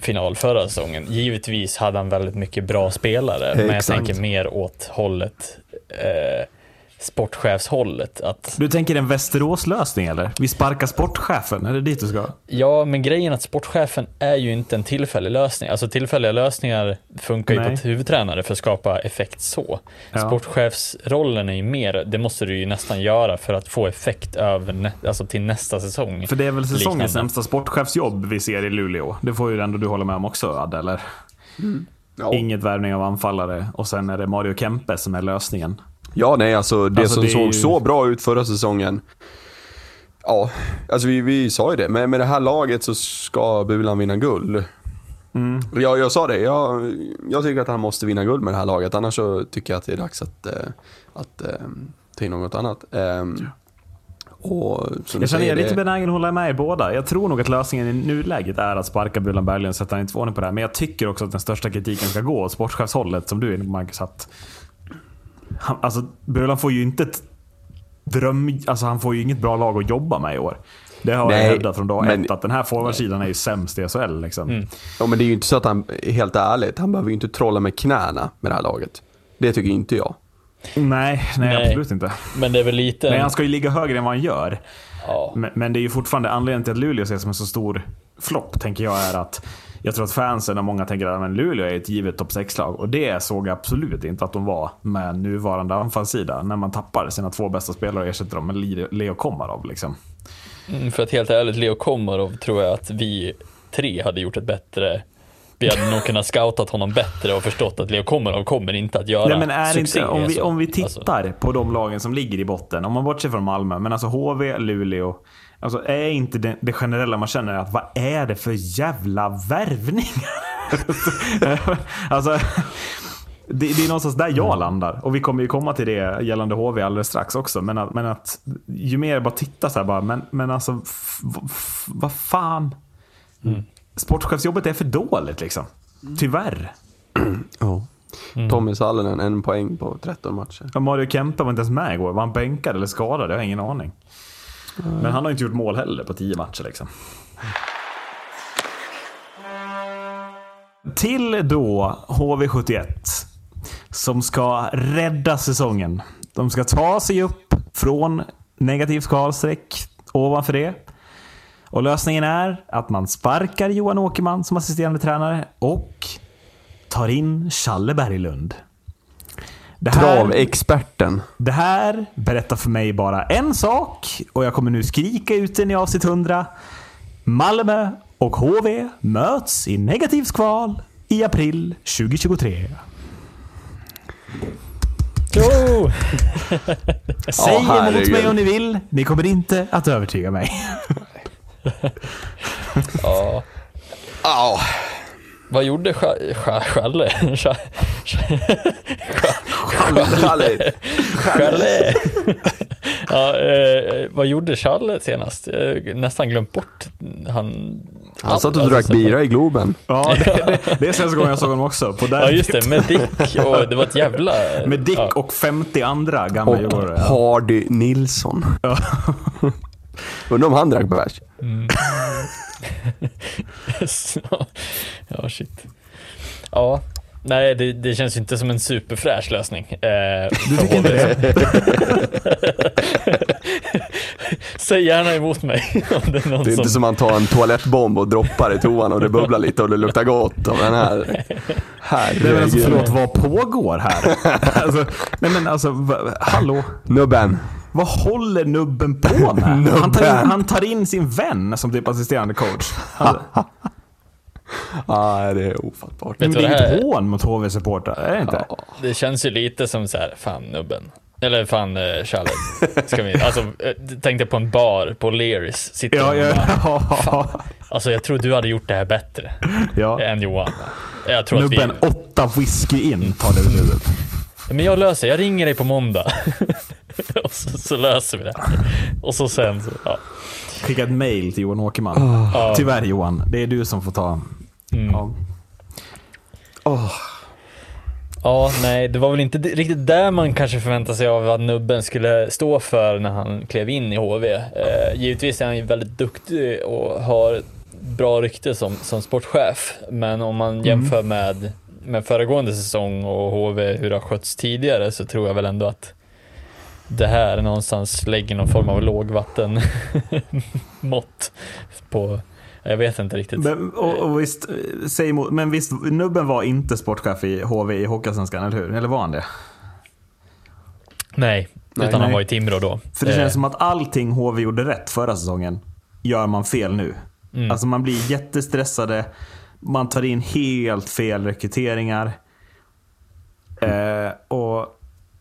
final förra säsongen. Givetvis hade han väldigt mycket bra spelare, men jag Exakt. tänker mer åt hållet, eh, sportchefshållet. Att, Du tänker en Västerås-lösning eller? Vi sparkar sportchefen, är det dit du ska? ja, men grejen att sportchefen är ju inte en tillfällig lösning. Alltså tillfälliga lösningar funkar ju Nej. på ett huvudtränare för att skapa effekt så. Ja. Sportchefsrollen är ju mer, det måste du ju nästan göra för att få effekt över, alltså till nästa säsong. För det är väl säsongens Liknande. sämsta sportchefsjobb vi ser i Luleå. Det får ju ändå du hålla med om också Adde, eller? Ja. Inget värvning av anfallare och sen är det Mario Kempe som är lösningen. Ja, nej, alltså det Alltså, som det såg ju- så bra ut förra säsongen. Ja, alltså vi, vi sa ju det. Men med det här laget så ska Bulan vinna guld. Mm. Jag, jag sa det, jag, jag tycker att han måste vinna guld med det här laget. Annars så tycker jag att det är dags att, eh, att eh, ta in något annat. Ehm, och som du Jag känner jag är lite benägen att hålla med er båda. Jag tror nog att lösningen i nuläget är att sparka Bulan Berglund och sätta en ordning på det här. Men jag tycker också att den största kritiken ska gå åt sportchefshållet som du är inne på Marcus. Att han, alltså, Bulan får ju inte ett dröm... Alltså han får ju inget bra lag att jobba med i år. Det har Nej, jag hävdat från dag men- ett. Att den här forwardsidan är ju sämst i SHL. Liksom. Ja, men det är ju inte så att han, helt ärligt, han behöver ju inte trolla med knäna med det här laget. Det tycker inte jag. Nej, nej, Nej. absolut inte. Men det är väl lite... Men han ska ju ligga högre än vad han gör. ja. Men, men det är ju fortfarande anledningen till att Luleå ses som en så stor flopp, tänker jag, är att jag tror att fansen och många tänker att men Luleå är ett givet topp 6-lag. Och det såg jag absolut inte att de var med nuvarande anfallssida. När man tappar sina två bästa spelare och ersätter dem med Leo- Komarov. Liksom. Mm, För att helt ärligt, Leo Komarov tror jag att vi tre hade gjort ett bättre vi hade nog kunnat scoutat honom bättre och förstått att Leo Komarov kommer inte att göra Nej, men är succé. inte, om, vi, så. om vi Alltså, tittar på de lagen som ligger i botten, om man bortser från Malmö, men alltså HV, Luleå. Alltså är inte det, det generella man känner att vad är det för jävla värvningar? alltså, det, det är någonstans där jag landar. Och vi kommer ju komma till det gällande HV alldeles strax också. Men att, men att ju mer jag bara tittar så här bara, men, men alltså vad fan. Sportchefsjobbet är för dåligt liksom. Tyvärr. Ja. Tommy Sallinen, en poäng på 13 matcher. Ja, Mario Kempe var inte ens med igår. Var han bänkad eller skadad? Jag har ingen aning. Men han har inte gjort mål heller på tio matcher liksom. Till då HV71. Som ska rädda säsongen. De ska ta sig upp från negativt skalstreck ovanför det. Och lösningen är att man sparkar Johan Åkerman som assisterande tränare och tar in Challe Berglund. Det här- Travexperten. det här berättar för mig bara en sak och jag kommer nu skrika ut den i avsnitt 100. Malmö och HV möts i negativt kval i april 2023. Jo! Säg emot mig om ni vill. Ni kommer inte att övertyga mig. Ja. Ja. Vad gjorde? Scha- Challe. Challe? Ja, eh, vad gjorde Challe senast? Jag har nästan glömt bort han. Han satt och Alltså, drack bira i Globen. Ja, det, det, det är senaste gången jag såg honom också. På Ja just det, med Dick och det var ett jävla... Med Dick ja. och 50 andra gamla Och djurgårdare. Ja. Hardy Nilsson. Undrar om han drack bärs. ja, shit. Ja, nej det, det känns ju inte som en superfräsch lösning. Eh, du tycker inte det? Säg gärna emot mig om det är någon Det är som... inte som man tar en toalettbomb och droppar i toan och det bubblar lite och det luktar gott av den här. Nej, men alltså, Herregud. förlåt, vad pågår här? alltså, nej men alltså, hallå? Nubben. Vad håller nubben på med? Han tar, in, Nubben. han tar in sin vän som typ assisterande coach. Han, Ja, det är ofattbart. men du det är är? hån mot HV-supportrar, är det inte? Det känns ju lite som så här, fan nubben. Eller fan eh, Challe. Ska vi, alltså, eh, tänkte på en bar på Leris. Sitter Ja, ja, bara, ja. Alltså jag tror du hade gjort det här bättre ja. än Johan. Jag tror Nubben, att vi... åtta whisky in tar ur huvudet. Men jag löser, jag ringer dig på måndag. och så, så löser vi det. Och så sen så, ja. Skicka ett mail till Johan Åkerman. Tyvärr Johan, det är du som får ta... Ja. Ja, nej, det var väl inte riktigt där man kanske förväntade sig av att nubben skulle stå för när han klev in i HV. Eh, givetvis är han ju väldigt duktig och har bra rykte som, som sportchef, men om man jämför med, med föregående säsong och HV, hur det har skötts tidigare, så tror jag väl ändå att det här någonstans lägger någon form av lågvattenmått på, jag vet inte riktigt. Men, och, och visst, säg emot, men visst, nubben var inte sportchef i HV i Hockeyallsvenskan, eller hur? Eller var han det? Nej, Nej, utan han nej. var i Timrå då. För det Eh, känns som att allting HV gjorde rätt förra säsongen gör man fel nu. Alltså man blir jättestressade, man tar in helt fel rekryteringar. Eh, och,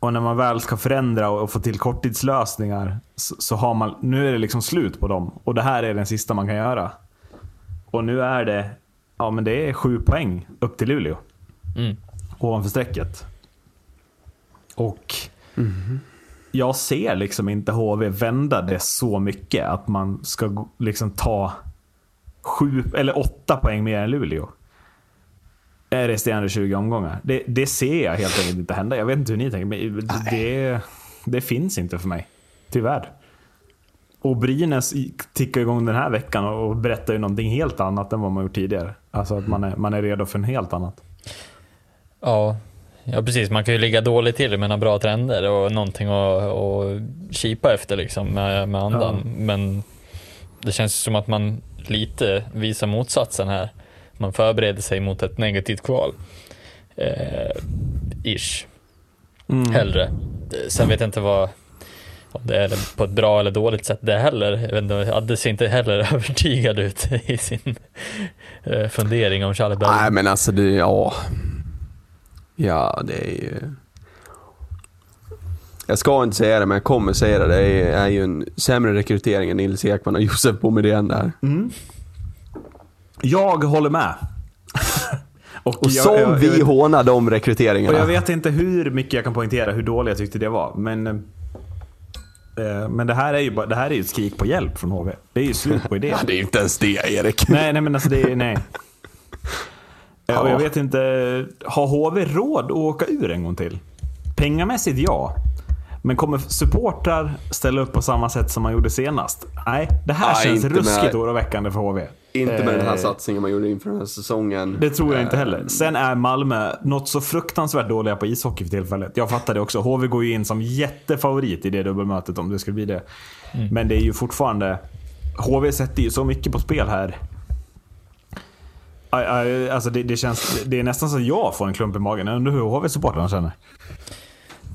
och när man väl ska förändra och, få till korttidslösningar så, så har man, nu är det liksom slut på dem. Och det här är den sista man kan göra. Och nu är det, ja men det är sju poäng upp till Luleå. Mm. Ovanför strecket. Och jag ser liksom inte HV vända det så mycket att man ska liksom ta sju eller åtta poäng mer än Luleå. Är resterande 20 omgångar. Det, det ser jag helt enkelt inte hända. Jag vet inte hur ni tänker, men det, det finns inte för mig. Tyvärr. Och Brynäs tickar igång den här veckan och berättar ju någonting helt annat än vad man gjort tidigare. Alltså att man är, man är redo för en helt annat. Ja, ja precis. Man kan ju ligga dåligt till med några bra trender och någonting att, att kipa efter liksom med, med andan. Men det känns som att man lite visar motsatsen här. Man förbereder sig mot ett negativt kval. Eh, ish. Hellre. Eh, Sen vet jag inte vad om det är på ett bra eller dåligt sätt det heller. Jag vet inte, Adde ser inte heller övertygad ut i sin eh, fundering om Charlie Berg. Nej men alltså det, ja. Ja det är ju... Jag ska inte säga det men jag kommer säga det. Det är, är ju en sämre rekrytering än Nils Ekman och Josef Boumedienne där. Jag håller med. och, Och jag- som jag- vi jag- hånar de Och rekryteringarna. jag vet inte hur mycket jag kan poängtera hur dålig jag tyckte det var. Men, eh, men det här är ju bara, det här är ju ett skrik på hjälp från HV. Det är ju slut på idén. Ja, det är inte ens det Erik. nej, nej, men alltså det är, nej. Eh, Och Ja. jag vet inte, har HV råd att åka ur en gång till? Pengamässigt ja. Men kommer supportrar ställa upp på samma sätt som man gjorde senast? Nej, det här Nej, känns ruskigt med- oroväckande för HV. Inte med den här Eh, satsningen man gjorde inför den här säsongen. Det tror jag inte Eh, heller. Sen är Malmö något så fruktansvärt dåliga på ishockey för tillfället. Jag fattar det också. HV går ju in som jättefavorit i det dubbelmötet om det skulle bli det. Men det är ju fortfarande... HV sätter ju så mycket på spel här. Alltså det, det, känns, det är nästan så att jag får en klump i magen. Jag undrar hur HV-supportrarna känner.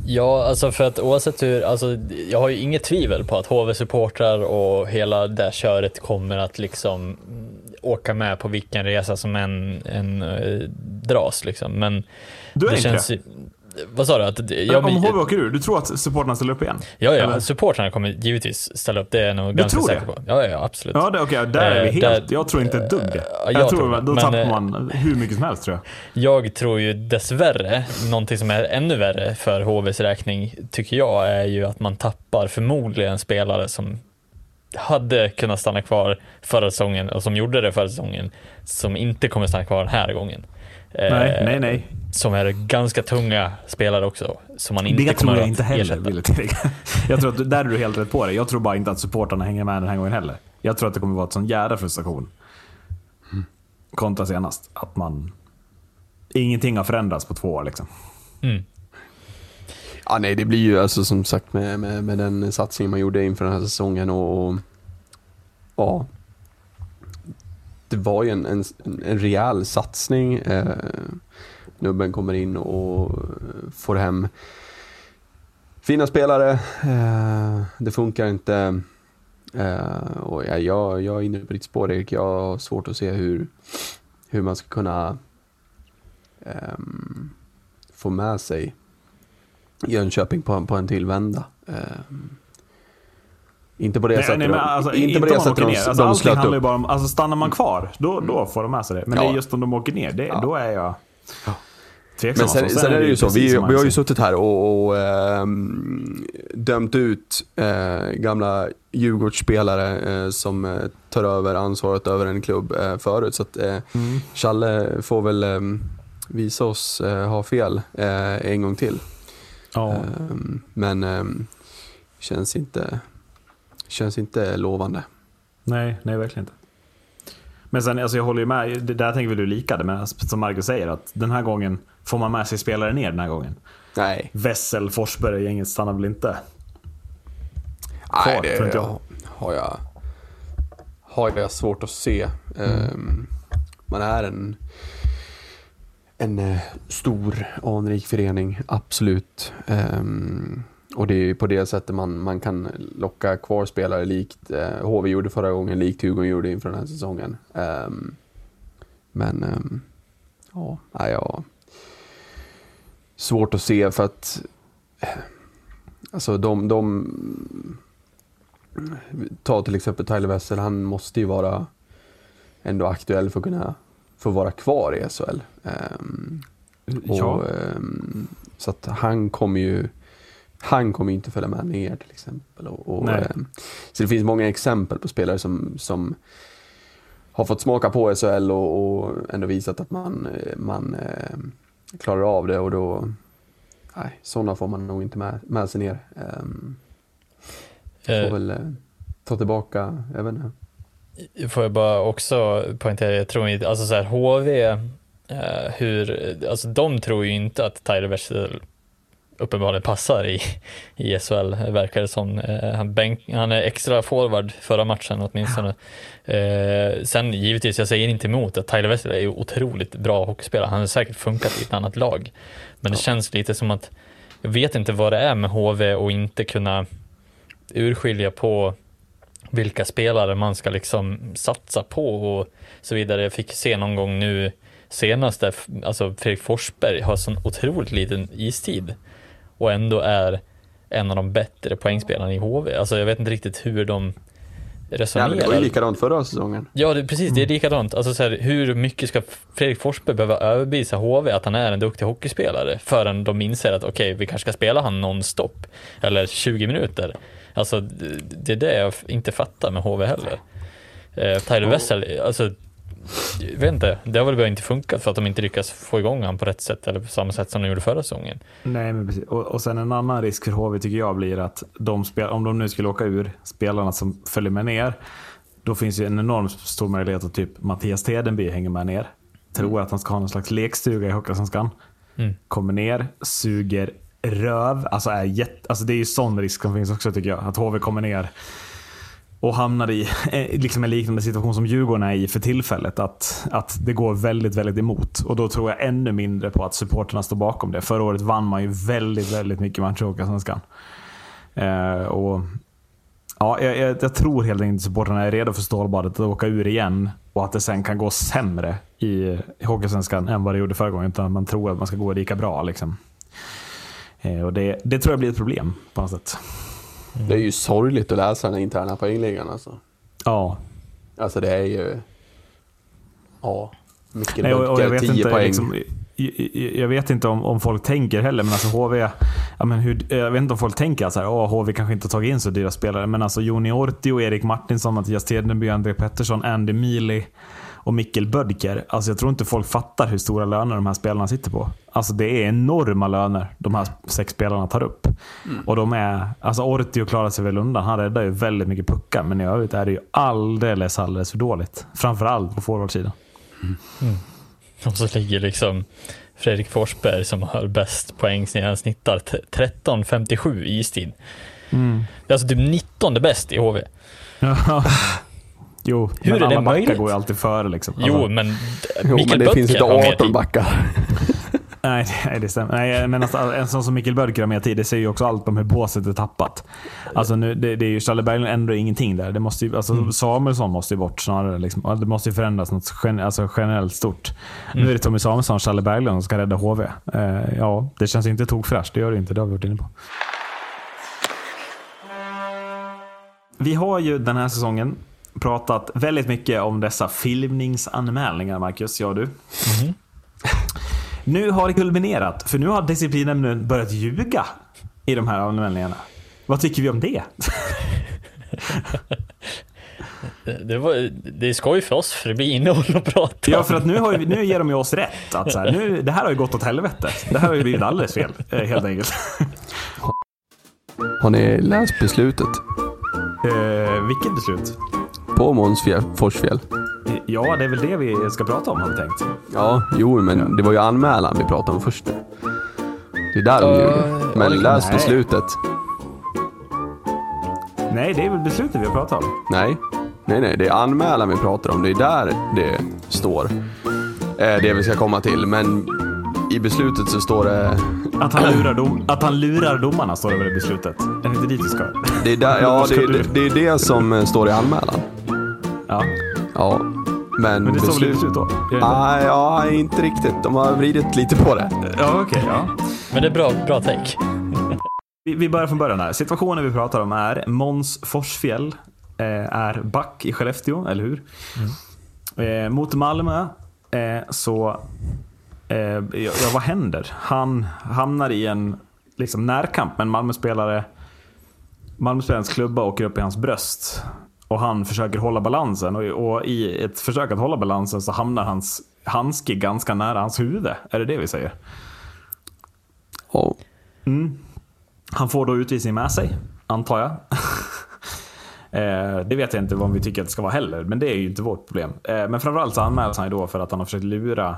Ja, alltså för att oavsett hur, alltså jag har ju inget tvivel på att HV-supportrar och hela det köret kommer att liksom mm, åka med på vilken resa som än, än eh, dras liksom. Men Du är det inte känns det? Vad sa du? Att, det- ja, om HV åker ur, du tror att supportrarna ställer upp igen? ja, ja, Eller? supportrarna kommer givetvis ställa upp, det är jag nog ganska tror det? säker på. Ja, ja, absolut. Ja, det, okej, där är vi Eh, helt. där- jag tror inte ett dugg det. jag Jag, tror, tror då men, tappar eh, man hur mycket som helst tror jag. Jag tror ju dessvärre, någonting som är ännu värre för HVs räkning, tycker jag, är ju att man tappar förmodligen spelare som hade kunnat stanna kvar förra säsongen och som gjorde det förra säsongen, som inte kommer stanna kvar den här gången. Eh, Nej, nej, nej. Som är ganska tunga spelare också, som man inte Det tror jag inte heller, ersätta. vill jag tillägga. Jag tror att där är du helt rätt på det. Jag tror bara inte att supportrarna hänger med den här gången heller. Jag tror att det kommer vara ett sån jävla frustration. Kontra senast. Att man... Ingenting har förändrats på två år liksom. Mm. Ja, nej, det blir ju alltså som sagt med, med, med den satsningen man gjorde inför den här säsongen och, och ja. Det var ju en, en, en rejäl satsning. Eh, nubben kommer in och får hem fina spelare. Eh, det funkar inte. Eh, och jag, jag, jag är inne på ditt spår Erik. Jag har svårt att se hur, hur man ska kunna eh, få med sig Jönköping på, på en tillvända. vända inte på det Nej, sättet nej, men alltså, inte på det sättet de, ner. Alltså, de slöt handlar upp. bara om, alltså stannar man kvar, då, då får de med sig det. Men det Ja. är just om de åker ner, det, Ja. då är jag tveksam. Men sen, alltså. sen är det ju så, vi, vi har ju suttit här och, och ehm, dömt ut eh, gamla Djurgårdsspelare eh, som eh, tar över ansvaret över en klubb eh, förut. Så att eh, Mm. Challe får väl ehm, visa oss eh, ha fel eh, en gång till. Ja. Ehm, men ehm, känns, inte, känns inte lovande. Nej, nej verkligen inte. Men sen, alltså jag håller ju med, det där tänker väl du lika, det, men som Marcus säger, att den här gången får man med sig spelare ner den här gången. Nej, Wessel, Forsberg, gänget stannar väl inte? Nej Kvar, det tror inte jag. har jag, har jag svårt att se. Mm. Ehm, man är en, en eh, stor, anrik förening, absolut. Ehm, och det är på det sättet man, man kan locka kvar spelare likt eh, HV gjorde förra gången, likt Djurgården gjorde inför den här säsongen. Ehm, men ehm, ja, jag svårt att se för att eh, alltså de, de ta till exempel Tyler Wessel, han måste ju vara ändå aktuell för att kunna få vara kvar i SHL. Ehm, Ja. och, ehm, så att han kommer ju han kommer inte följa med ner till exempel. Och, och, ehm, så det finns många exempel på spelare som, som har fått smaka på SHL och, och ändå visat att man, eh, man ehm, klarar av det och då, nej, sådana får man nog inte med, med sig ner. Ehm, får Eh, väl eh, ta tillbaka, jag vet inte. Får jag bara också poängtera, jag tror inte, alltså så här HV, eh, hur, alltså de tror ju inte att Tyler Wessel uppenbarligen passar i, i SHL, verkar det som. Eh, han, bänk, han är extra forward förra matchen åtminstone. Eh, sen givetvis, jag säger inte emot att Tyler Wessel är otroligt bra hockeyspelare, han har säkert funkat i ett annat lag. Men det känns lite som att, jag vet inte vad det är med HV och inte kunna urskilja på vilka spelare man ska liksom satsa på och så vidare. Jag fick se någon gång nu senast där, alltså Fredrik Forsberg har sån otroligt liten istid och ändå är en av de bättre poängspelarna i HV. Alltså jag vet inte riktigt hur de resonerar. det var ju likadant förra säsongen. Ja, det, precis. Det är likadant. Alltså, så här, hur mycket ska Fredrik Forsberg behöva överbevisa HV att han är en duktig hockeyspelare förrän de inser att okej, vi kanske ska spela han nonstop eller 20 minuter. Alltså, det, är det jag inte fattar med HV heller. Eh, Tyler Wessel, alltså, jag vet inte, det har väl bara inte funkat för att de inte lyckas få igång han på rätt sätt eller på samma sätt som de gjorde förra säsongen. Nej, men precis. Och, och sen en annan risk för HV tycker jag blir att de spel, om de nu skulle åka ur, spelarna som följer med ner, då finns ju en enormt stor möjlighet att typ Mattias Tedenby hänger med ner. Tror att han ska ha någon slags lekstuga i Hockeyallsvenskan. Mm. Kommer ner, suger röv. Alltså, är jätte, alltså det är ju sån risk som finns också tycker jag. Att HV kommer ner och hamnar i eh, liksom en liknande situation som Djurgården är i för tillfället. Att, att det går väldigt, väldigt emot. Och då tror jag ännu mindre på att supporterna står bakom det. Förra året vann man ju väldigt, väldigt mycket matcher i Hockeyallsvenskan. Eh, och Ja, jag, jag, jag tror helt enkelt att supportrarna är redo för stålbadet att åka ur igen och att det sen kan gå sämre i Hockeysvenskan än vad det gjorde förra gången. Utan man tror att man ska gå lika bra. Liksom. Eh, och det, det tror jag blir ett problem på något sätt. Det är ju sorgligt att läsa den interna poängligan alltså. Ja, Alltså det är ju... Ja. Micke Nej, och, och jag vet 10 inte, poäng. liksom, jag, vet inte om, om folk tänker heller, men alltså HV, ja, men hur, jag vet inte om folk tänker att så här, åh, HV kanske inte har tagit in så dyra spelare, men alltså Joni Ortio, Erik Martinsson, Mattias Tedenby, André Pettersson, Andy Mili och Mikkel Bödker. Alltså jag tror inte folk fattar hur stora löner de här spelarna sitter på. Alltså det är enorma löner de här sex spelarna tar upp. Och de är, alltså Ortio klarar sig väl undan. Han räddar ju väldigt mycket puckar, men i övrigt är det ju alldeles, alldeles för dåligt. Framförallt på forwardsidan. Och så ligger liksom Fredrik Forsberg som har bäst poäng sen han snittar t- 13.57 i istid. Mm. Det är alltså typ 19 bäst i HV. Jo, Hur men är det alla backar möjligt? går ju alltid före. Liksom. Jo, Alltså, men Jo, Mikael men det finns Böttcher inte har mer 18 tid. backar. nej, nej, det stämmer. Nej, men alltså, en sån som Mikkel Bödker har mer tid, det säger ju också allt om hur båset är tappat. Alltså, nu, det, det är ju, Challe Berglund ändrar ingenting där. Det måste ju, alltså, Mm. Samuelsson måste ju bort snarare. Liksom. Ja, Det måste ju förändras något gen, alltså, generellt stort. Nu är det Tommy Samuelsson och Challe Berglund som ska rädda HV. Eh, ja, det känns ju inte tokfräscht. Det gör det inte. Det har vi varit inne på. Vi har ju den här säsongen pratat väldigt mycket om dessa filmningsanmälningar, Marcus. Jag och du. Nu har det kulminerat, för nu har disciplinnämnden börjat ljuga i de här anmälningarna. Vad tycker vi om det? det, var, det är skoj för oss för det blir innehåll att prata Ja, för att nu, har ju, nu ger de ju oss rätt. Att så här, nu, det här har ju gått åt helvete. Det här har ju blivit alldeles fel, eh, helt enkelt. Har ni läst beslutet? Eh, vilket beslut? På Måns Forsfjäll? Ja, det är väl det vi ska prata om har vi tänkt. Ja, jo, men det var ju anmälan vi pratade om först. Det är där de Ja, ljuger. Men läs nej. beslutet. Nej, det är väl beslutet vi har pratat om. Nej, nej, nej, det är anmälan vi pratar om. Det är där det står. Eh, det vi ska komma till. Men i beslutet så står det... Att han lurar, dom, att han lurar domarna står det väl i beslutet? Är det inte dit vi ska? Det är, där, ja, det, det, det är det som eh, står i anmälan. Ja, Ja, men, men det står väl i beslut då? Nej, ja, inte riktigt. De har vridit lite på det. Ja, okej. ja. Men det är bra, bra take. Vi, vi börjar från början här. Situationen vi pratar om är Måns Forsfjäll eh, är back i Skellefteå, eller hur? Eh, mot Malmö eh, så, eh, ja, vad händer? Han hamnar i en liksom, närkamp med en Malmöspelare. Malmöspelarens klubba åker upp i hans bröst. Och han försöker hålla balansen. Och, och i ett försök att hålla balansen så hamnar hans handske ganska nära hans huvud. Är det det vi säger? Ja, Han får då utvisning med sig, antar jag. eh, det vet jag inte vad vi tycker att det ska vara heller, men det är ju inte vårt problem. Eh, men framförallt så anmäls han ju då för att han har försökt lura,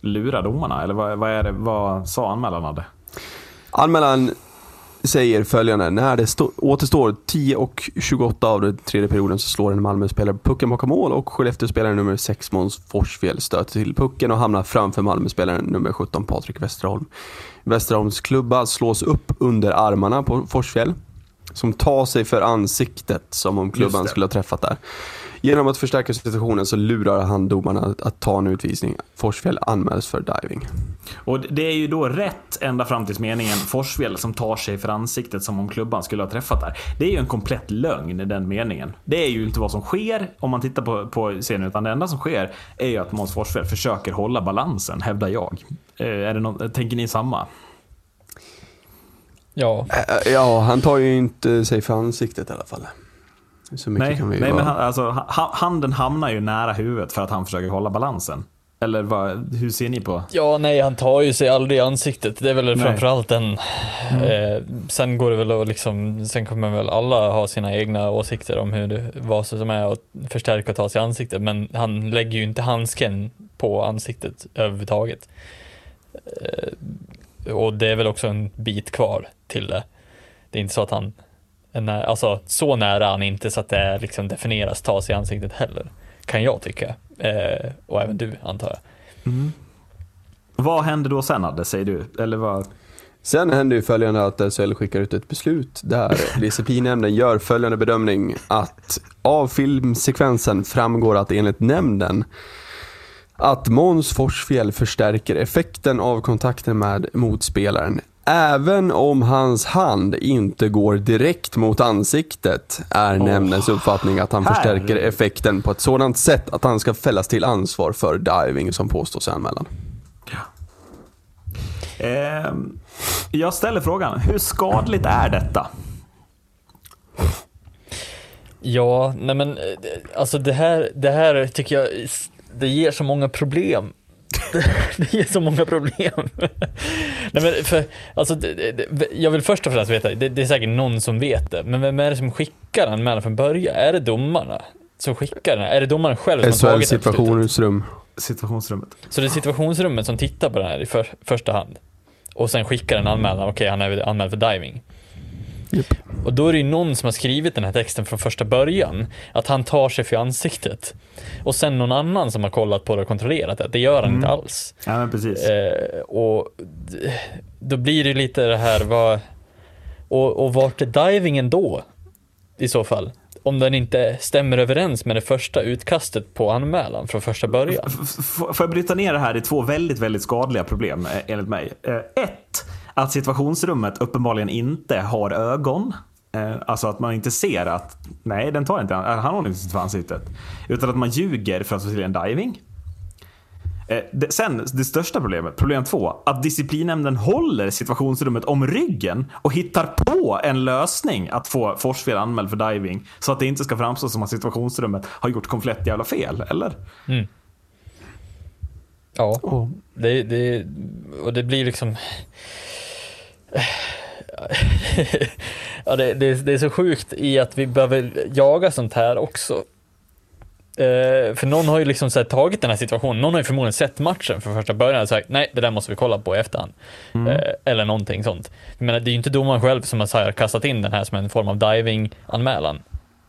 lura domarna. Eller vad, vad, är det, vad sa anmälaren hade? Anmälan säger följande. När det stå- återstår 10 och 28 av den tredje perioden så slår en Malmö-spelare pucken bakom mål och Skellefteå-spelaren nummer 6 Måns Forsfjäll stöter till pucken och hamnar framför Malmö-spelaren nummer 17 Patrik Westerholm. Westerholms klubba slås upp under armarna på Forsfjäll som tar sig för ansiktet som om klubban skulle ha träffat där. Genom att förstärka situationen så lurar han domarna att, att ta en utvisning. Forsfjäll anmäls för diving. Och det är ju då rätt ända fram till meningen Forsfjäll som tar sig för ansiktet som om klubban skulle ha träffat där. Det är ju en komplett lögn i den meningen. Det är ju inte vad som sker om man tittar på, på scenen, utan det enda som sker är ju att Måns Forsfjäll försöker hålla balansen, hävdar jag. Eh, är det någon, tänker ni samma? Ja, Äh, Ja, han tar ju inte sig för ansiktet i alla fall. Så mycket Nej, kan vi nej vara. men han, alltså, ha, handen hamnar ju nära huvudet för att han försöker hålla balansen. Eller vad, hur ser ni på? Ja, nej, han tar ju sig aldrig i ansiktet. Det är väl Nej. framförallt den. Eh, sen går det väl att liksom, sen kommer väl alla ha sina egna åsikter om hur det, vad som är att förstärka och ta sig i ansiktet. Men han lägger ju inte handsken på ansiktet överhuvudtaget. Eh, och det är väl också en bit kvar till det. Det är inte så att han alltså så nära han inte så att det liksom definieras ta sig i ansiktet heller. Kan jag tycka. Eh, och även du antar jag. Vad händer då sen Adde, säger du? Eller vad? Sen händer ju följande att SHL skickar ut ett beslut där disciplinnämnden gör följande bedömning att av filmsekvensen framgår att enligt nämnden att Måns Forsfjäll förstärker effekten av kontakten med motspelaren. Även om hans hand inte går direkt mot ansiktet är nämndens uppfattning att han förstärker herregud. effekten på ett sådant sätt att han ska fällas till ansvar för diving som påstås i anmälan. Ehm, jag ställer frågan, hur skadligt är detta? Ja, nej men eh, alltså det här, det här tycker jag, det ger så många problem. Det ger så många problem. Nej men för, alltså, det, det, jag vill först och främst veta, det, det är säkert någon som vet det, men vem är det som skickar anmälan från början? Är det domarna som skickar den? Är det domaren själv som har SHL tagit det beslutet? situationsrum. Situationsrummet. Så det är situationsrummet som tittar på den här i för, första hand. Och sen skickar en anmälan, okej han är anmäld för diving. Och då är det ju någon som har skrivit den här texten från första början, att han tar sig för ansiktet. Och sen någon annan som har kollat på det och kontrollerat det, det gör han inte alls. Ja men precis. Eh, och då blir det lite det här, vad, och, och vart är divingen då? I så fall. Om den inte stämmer överens med det första utkastet på anmälan från första början. F- f- Får jag bryta ner det här i två väldigt, väldigt skadliga problem eh, enligt mig. Eh, Ett, att situationsrummet uppenbarligen inte har ögon. Eh, Alltså att man inte ser att, nej den tar inte, han håller inte sitt för ansiktet. Utan att man ljuger för att få till en diving. Eh, det, sen, det största problemet, problem två, att disciplinnämnden håller situationsrummet om ryggen och hittar på en lösning att få Forsfjäll anmäld för diving. Så att det inte ska framstå som att situationsrummet har gjort komplett jävla fel, eller? Ja, det, det, och det blir liksom... ja, det, det, det är så sjukt i att vi behöver jaga sånt här också. Eh, för någon har ju liksom så tagit den här situationen, någon har ju förmodligen sett matchen från första början och sagt nej, det där måste vi kolla på i efterhand. Eh, eller någonting sånt. Jag menar, det är ju inte domaren själv som har kastat in den här som en form av diving-anmälan.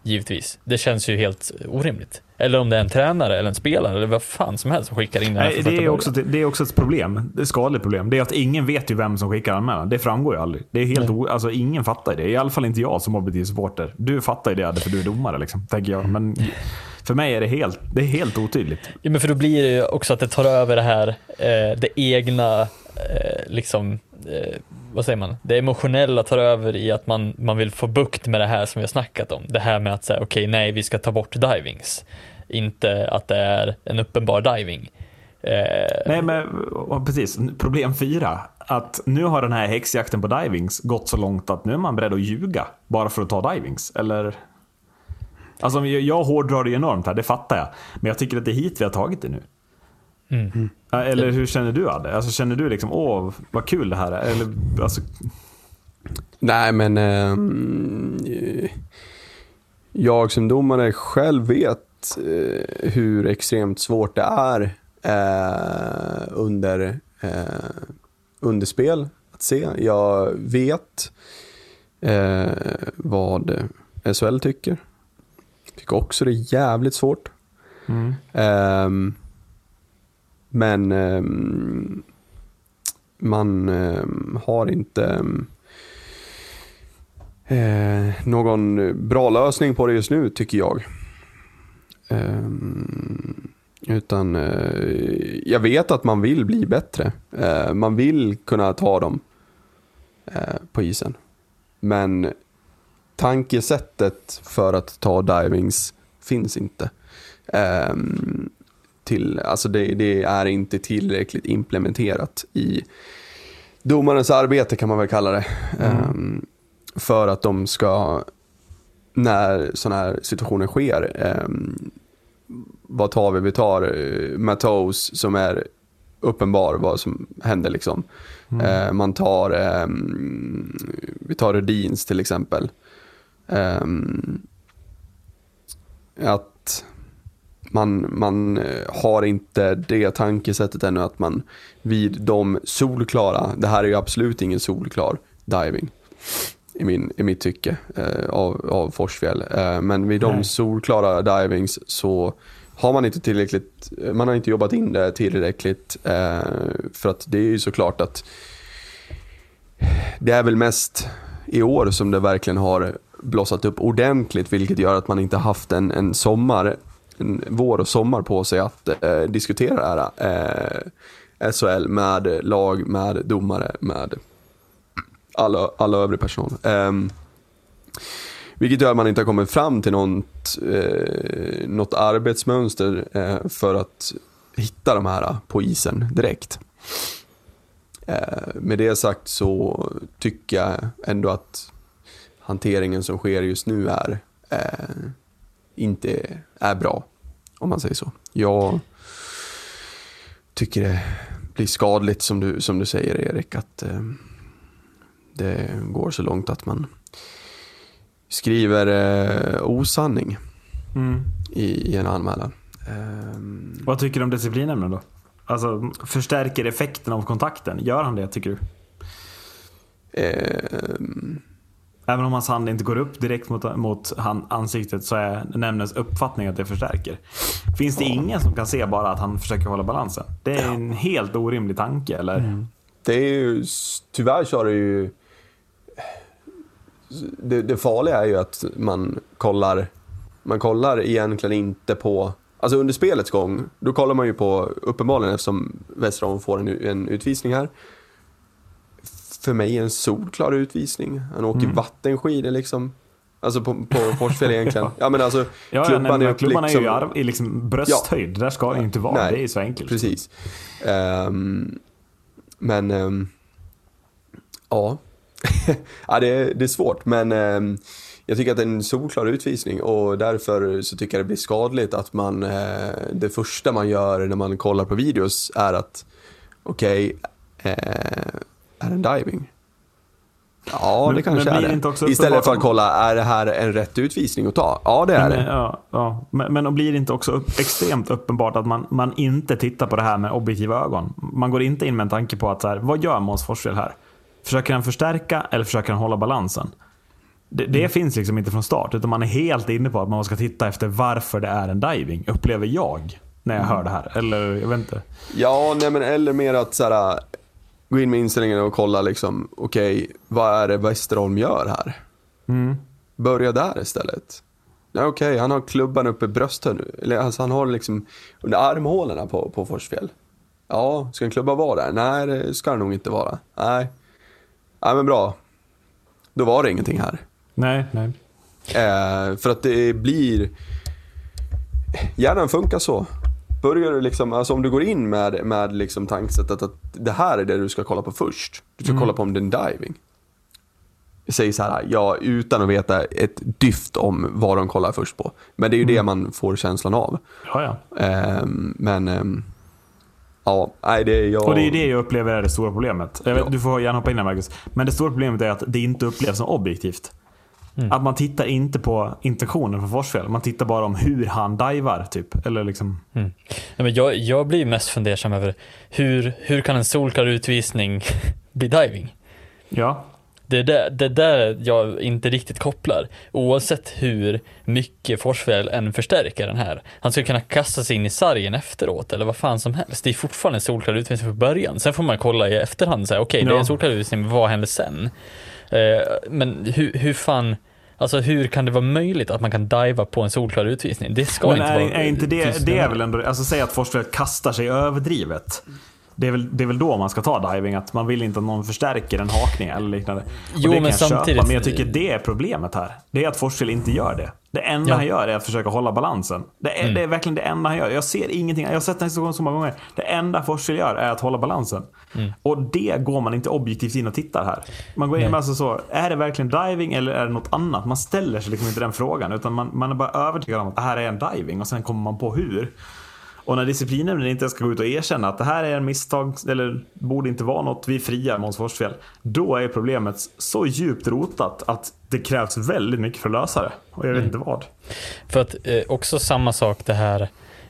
Givetvis. Det känns ju helt orimligt. Eller om det är en tränare eller en spelare eller vad fan som helst som skickar in den här Nej, det, är också, det är också ett problem. Det är ett skadligt problem. Det är att ingen vet ju vem som skickar anmälan. Det framgår ju aldrig. Det är helt o, alltså, ingen fattar det. I alla fall inte jag som objektiv-supporter. Du fattar ju det för du är domare, liksom, tänker jag. Men för mig är det helt, det är helt otydligt. Ja, men för då blir det ju också att det tar över det här, eh, det egna, eh, liksom, eh, vad säger man, det emotionella tar över i att man, man vill få bukt med det här som vi har snackat om. Det här med att säga, okej, nej, vi ska ta bort divings. Inte att det är en uppenbar diving. Eh, Nej, men precis. Problem fyra. Att nu har den här häxjakten på divings gått så långt att nu är man beredd att ljuga bara för att ta divings. Eller? Alltså, jag hårdrar det enormt här, det fattar jag. Men jag tycker att det är hit vi har tagit det nu. Ja, Eller hur känner du Adde? Alltså, känner du liksom, åh, vad kul det här är? Eller, alltså, Nej, men eh, jag som domare själv vet eh, hur extremt svårt det är eh, under, eh, under spel att se. Jag vet eh, vad SHL tycker. Tycker också det är jävligt svårt. Ehm, men ehm, man ehm, har inte eh, någon bra lösning på det just nu tycker jag. Ehm, utan eh, jag vet att man vill bli bättre. Eh, man vill kunna ta dem eh, på isen. Men tankesättet för att ta divings finns inte. Ehm, till, alltså det, det är inte tillräckligt implementerat i domarens arbete kan man väl kalla det. Ehm, för att de ska när sådana här situationer sker. ehm, vad tar vi? Vi tar uh, Matos som är uppenbar vad som händer liksom. Eh, man tar, ehm, vi tar Rudins till exempel. Att man, man eh, har inte det tankesättet ännu att man vid de solklara, det här är ju absolut ingen solklar diving i, min, i mitt tycke eh, av, av Forsfjäll. Eh, men vid de Nej. solklara divings så har man inte tillräckligt, man har inte jobbat in det tillräckligt. Eh, för att det är ju såklart att det är väl mest i år som det verkligen har blossat upp ordentligt vilket gör att man inte haft en, en sommar, vår och sommar på sig att eh, diskutera det här. Eh, SHL med lag, med domare, med alla, alla övrig personal. Ehm, vilket gör att man inte har kommit fram till något, eh, något arbetsmönster eh, för att hitta de här på isen direkt. Eh, med det sagt så tycker jag ändå att hanteringen som sker just nu är eh, inte är bra. Om man säger så. Jag tycker det blir skadligt som du, som du säger Erik att eh, det går så långt att man skriver eh, osanning Mm. i, i en anmälan. Ehm, Vad tycker du om disciplinämnen då? Alltså förstärker effekten av kontakten? Gör han det tycker du? Även om hans hand inte går upp direkt mot, mot han, ansiktet så är nämndens uppfattning att det förstärker. Finns det ingen som kan se bara att han försöker hålla balansen? Det är en helt orimlig tanke eller? Det är ju, tyvärr så har det ju... Det, det farliga är ju att man kollar, man kollar egentligen inte på... Alltså under spelets gång, då kollar man ju på, uppenbarligen eftersom Westerholm får en, en utvisning här. För mig en solklar utvisning. Han åker vattenskidor liksom. Alltså på, på Forsfjäll egentligen. ja men alltså, Ja, ja, klubban nej, men upp klubban är ju liksom- arv, i liksom brösthöjd. Där ska det inte vara. Nej, det är så enkelt. Precis. Ehm, men ehm, ja, ja det, är, det är svårt. Men ehm, jag tycker att det är en solklar utvisning och därför så tycker jag det blir skadligt att man, eh, det första man gör när man kollar på videos är att okej, eh, är en diving? Ja, Men- det kanske är det Istället för att kolla, är det här en rätt utvisning att ta? Ja, det är Men, det. ja, ja. men, men blir det inte också upp, extremt uppenbart att man, man inte tittar på det här med objektiva ögon? Man går inte in med en tanke på att så här, vad gör Måns Forsell här? Försöker han förstärka eller försöker han hålla balansen? Det, det finns liksom inte från start, utan man är helt inne på att man ska titta efter varför det är en diving, upplever jag. När jag hör det här. Eller jag vet inte. Ja, nej men eller mer att så här, gå in med inställningen och kolla liksom, okej, vad är det Westerholm gör här? Börja där istället. Okej, han har klubban uppe i bröstet nu. Eller alltså han har liksom under armhålorna på, på Forsfjäll. Ja, ska en klubba vara där? Nej, det ska den nog inte vara. Nej. Nej, men bra. Då var det ingenting här. Nej, nej. Eh, för att det blir... Hjärnan funkar så. Börjar du liksom, alltså om du går in med, med liksom tankesättet att det här är det du ska kolla på först. Du ska kolla på om det är en diving. Säger så här, ja, utan att veta ett dyft om vad de kollar först på. Men det är ju det man får känslan av. Ja, ja. Ehm, men, ehm, ja, nej det är jag... Och det är det jag upplever är det stora problemet. Jag vet, Ja. Du får gärna hoppa in här Marcus. Men det stora problemet är att det inte upplevs som objektivt. Mm. Att man tittar inte på intentionen för Forsfjäll. Man tittar bara om hur han divar typ. Eller liksom... Nej, men jag, jag blir mest fundersam över hur, hur kan en solklar utvisning bli diving? Ja. Det är där, det är där jag inte riktigt kopplar. Oavsett hur mycket Forsfjäll än förstärker den här. Han skulle kunna kasta sig in i sargen efteråt eller vad fan som helst. Det är fortfarande en solklar utvisning från början. Sen får man kolla i efterhand säga okej, det är Ja. en solklar utvisning, vad händer sen? Eh, men hur, hur fan, alltså hur kan det vara möjligt att man kan diva på en solklar utvisning? Det ska Men inte är, vara är inte det, det är väl ändå, alltså säg att Forsfjäll kastar sig överdrivet. Det är, väl, det är väl då man ska ta diving, att man vill inte att någon förstärker en hakning eller liknande. Och Jo, men jag köpa, samtidigt- men jag tycker det är problemet här. Det är att Forsell inte gör det. Det enda Ja. han gör är att försöka hålla balansen. Det är, Mm. det är verkligen det enda han gör. Jag ser ingenting. Jag har sett den här situationen så många gånger. Det enda Forsell gör är att hålla balansen. Mm. Och det går man inte objektivt in och tittar här. Man går in med alltså så, är det verkligen diving eller är det något annat? Man ställer sig liksom inte den frågan. Utan man, man är bara övertygad om att det här är en diving och sen kommer man på hur. Och när disciplinen inte ska gå ut och erkänna att det här är en misstag eller borde inte vara något, vi friar Måns Forsfjäll. Då är problemet så djupt rotat att det krävs väldigt mycket för att lösa det. Och jag vet inte vad. För att eh, också samma sak det här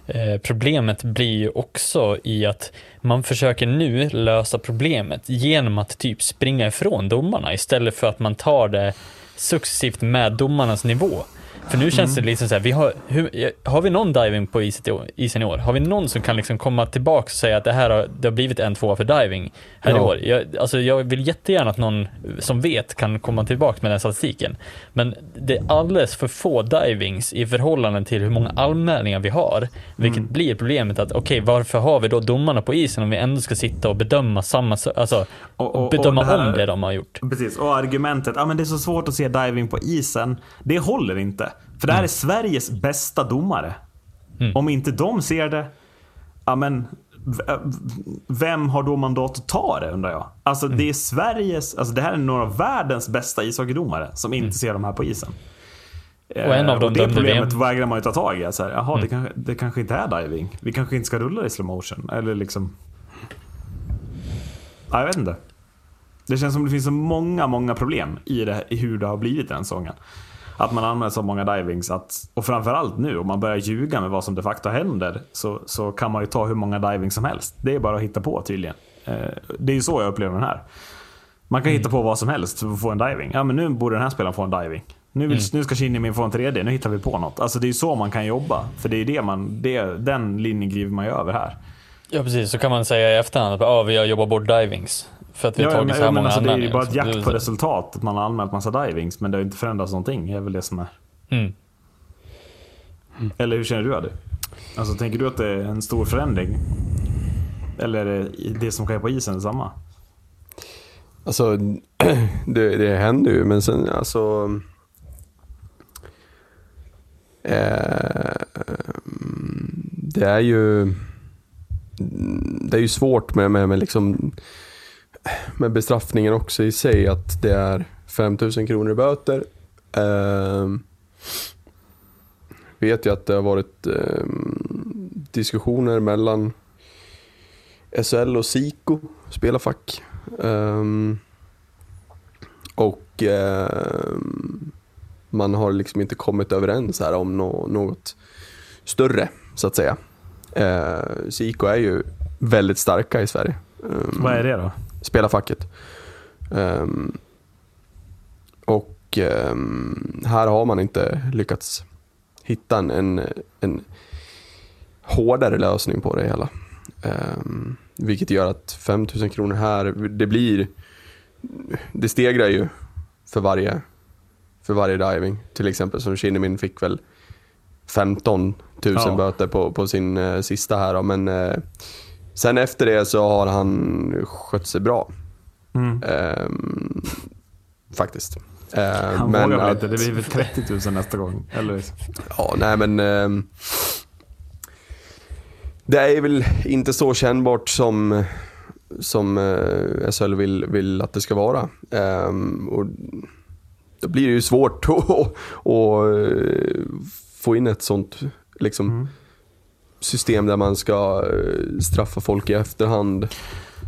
eh, problemet blir ju också i att man försöker nu lösa problemet genom att typ springa ifrån domarna istället för att man tar det successivt med domarnas nivå. För nu känns det liksom så här, vi har, hur, har vi någon diving på isen i år- i? Har vi någon som kan liksom komma tillbaka och säga att det här har, det har blivit en tvåa för diving här i Ja. år? Jag, alltså jag vill jättegärna att någon som vet kan komma tillbaka med den statistiken. Men det är alldeles för få divings i förhållande till hur många anmälningar vi har. Vilket Mm. blir problemet att okej, varför har vi då domarna på isen om vi ändå ska sitta och bedöma samma, alltså Och- och- och bedöma det här- om det de har gjort. Precis, och argumentet ah, men det är så svårt att se diving på isen. Det håller inte. För det här är Sveriges bästa domare. Om inte de ser det, ja men v- vem har då mandat att ta det undrar jag? Alltså det är Sveriges, alltså det här är några av världens bästa ishockeydomare som inte ser de här på isen. Och en av Eh, dem det problemet VM. vägrar man ju ta tag i. Så här, jaha, det, kanske, det kanske inte är diving. Vi kanske inte ska rulla i slow motion. Eller liksom... Ja, jag vet inte. Det känns som det finns så många, många problem i, det, i hur det har blivit den säsongen. Att man använder så många divings. Att, och framförallt nu, om man börjar ljuga med vad som de facto händer, så, så kan man ju ta hur många divings som helst. Det är bara att hitta på tydligen. Eh, det är ju så jag upplever den här. Man kan hitta på vad som helst för att få en diving. Ja, men nu borde den här spelaren få en diving. Nu, vill, nu ska Shinnimin få en tredje, nu hittar vi på något. Alltså det är ju så man kan jobba. För det är det man, det, den linjen griver man ju över här. Ja precis, så kan man säga i efterhand att ja, vi har jobbat bort divings. För att vi har Ja, tagit men, så här många alltså, det är ju bara ett Så det är jakt på resultat. Att man har anmält massa divings, men det har inte förändrats någonting. Det är väl det som är. Mm. Eller hur känner du Adi? Alltså tänker du att det är en stor förändring? Eller är det- det som sker på isen detsamma? Alltså, det, det händer ju, men sen alltså... Eh, det är ju... Det är ju svårt med, med, med, liksom, med bestraffningen också i sig, att det är 5000 kronor i böter. Eh, vet ju att det har varit eh, diskussioner mellan SHL och SIKO, spelarfack. Eh, och eh, man har liksom inte kommit överens här om no något större, så att säga. Eh, SIKO är ju väldigt starka i Sverige. Um, Vad är det då? Spelarfacket. Ehm, och ehm, här har man inte lyckats hitta en, en, en hårdare lösning på det hela. Ehm, vilket gör att 5000 kronor här, det blir, det stegrar ju för varje, för varje diving. Till exempel som Shinnimin fick väl 15 000 Ja. böter på, på sin eh, sista här då, men eh, sen efter det så har han skött sig bra. Mm. Ehm, faktiskt. Ehm, Han men vågar väl att- inte. Det blir väl 30 000 nästa gång. Eller? Ja, nej men... ehm, det är väl inte så kännbart som, som uh, SHL vill, vill att det ska vara. Ehm, och då blir det ju svårt att, eh, få in ett sånt liksom, system där man ska eh, straffa folk i efterhand.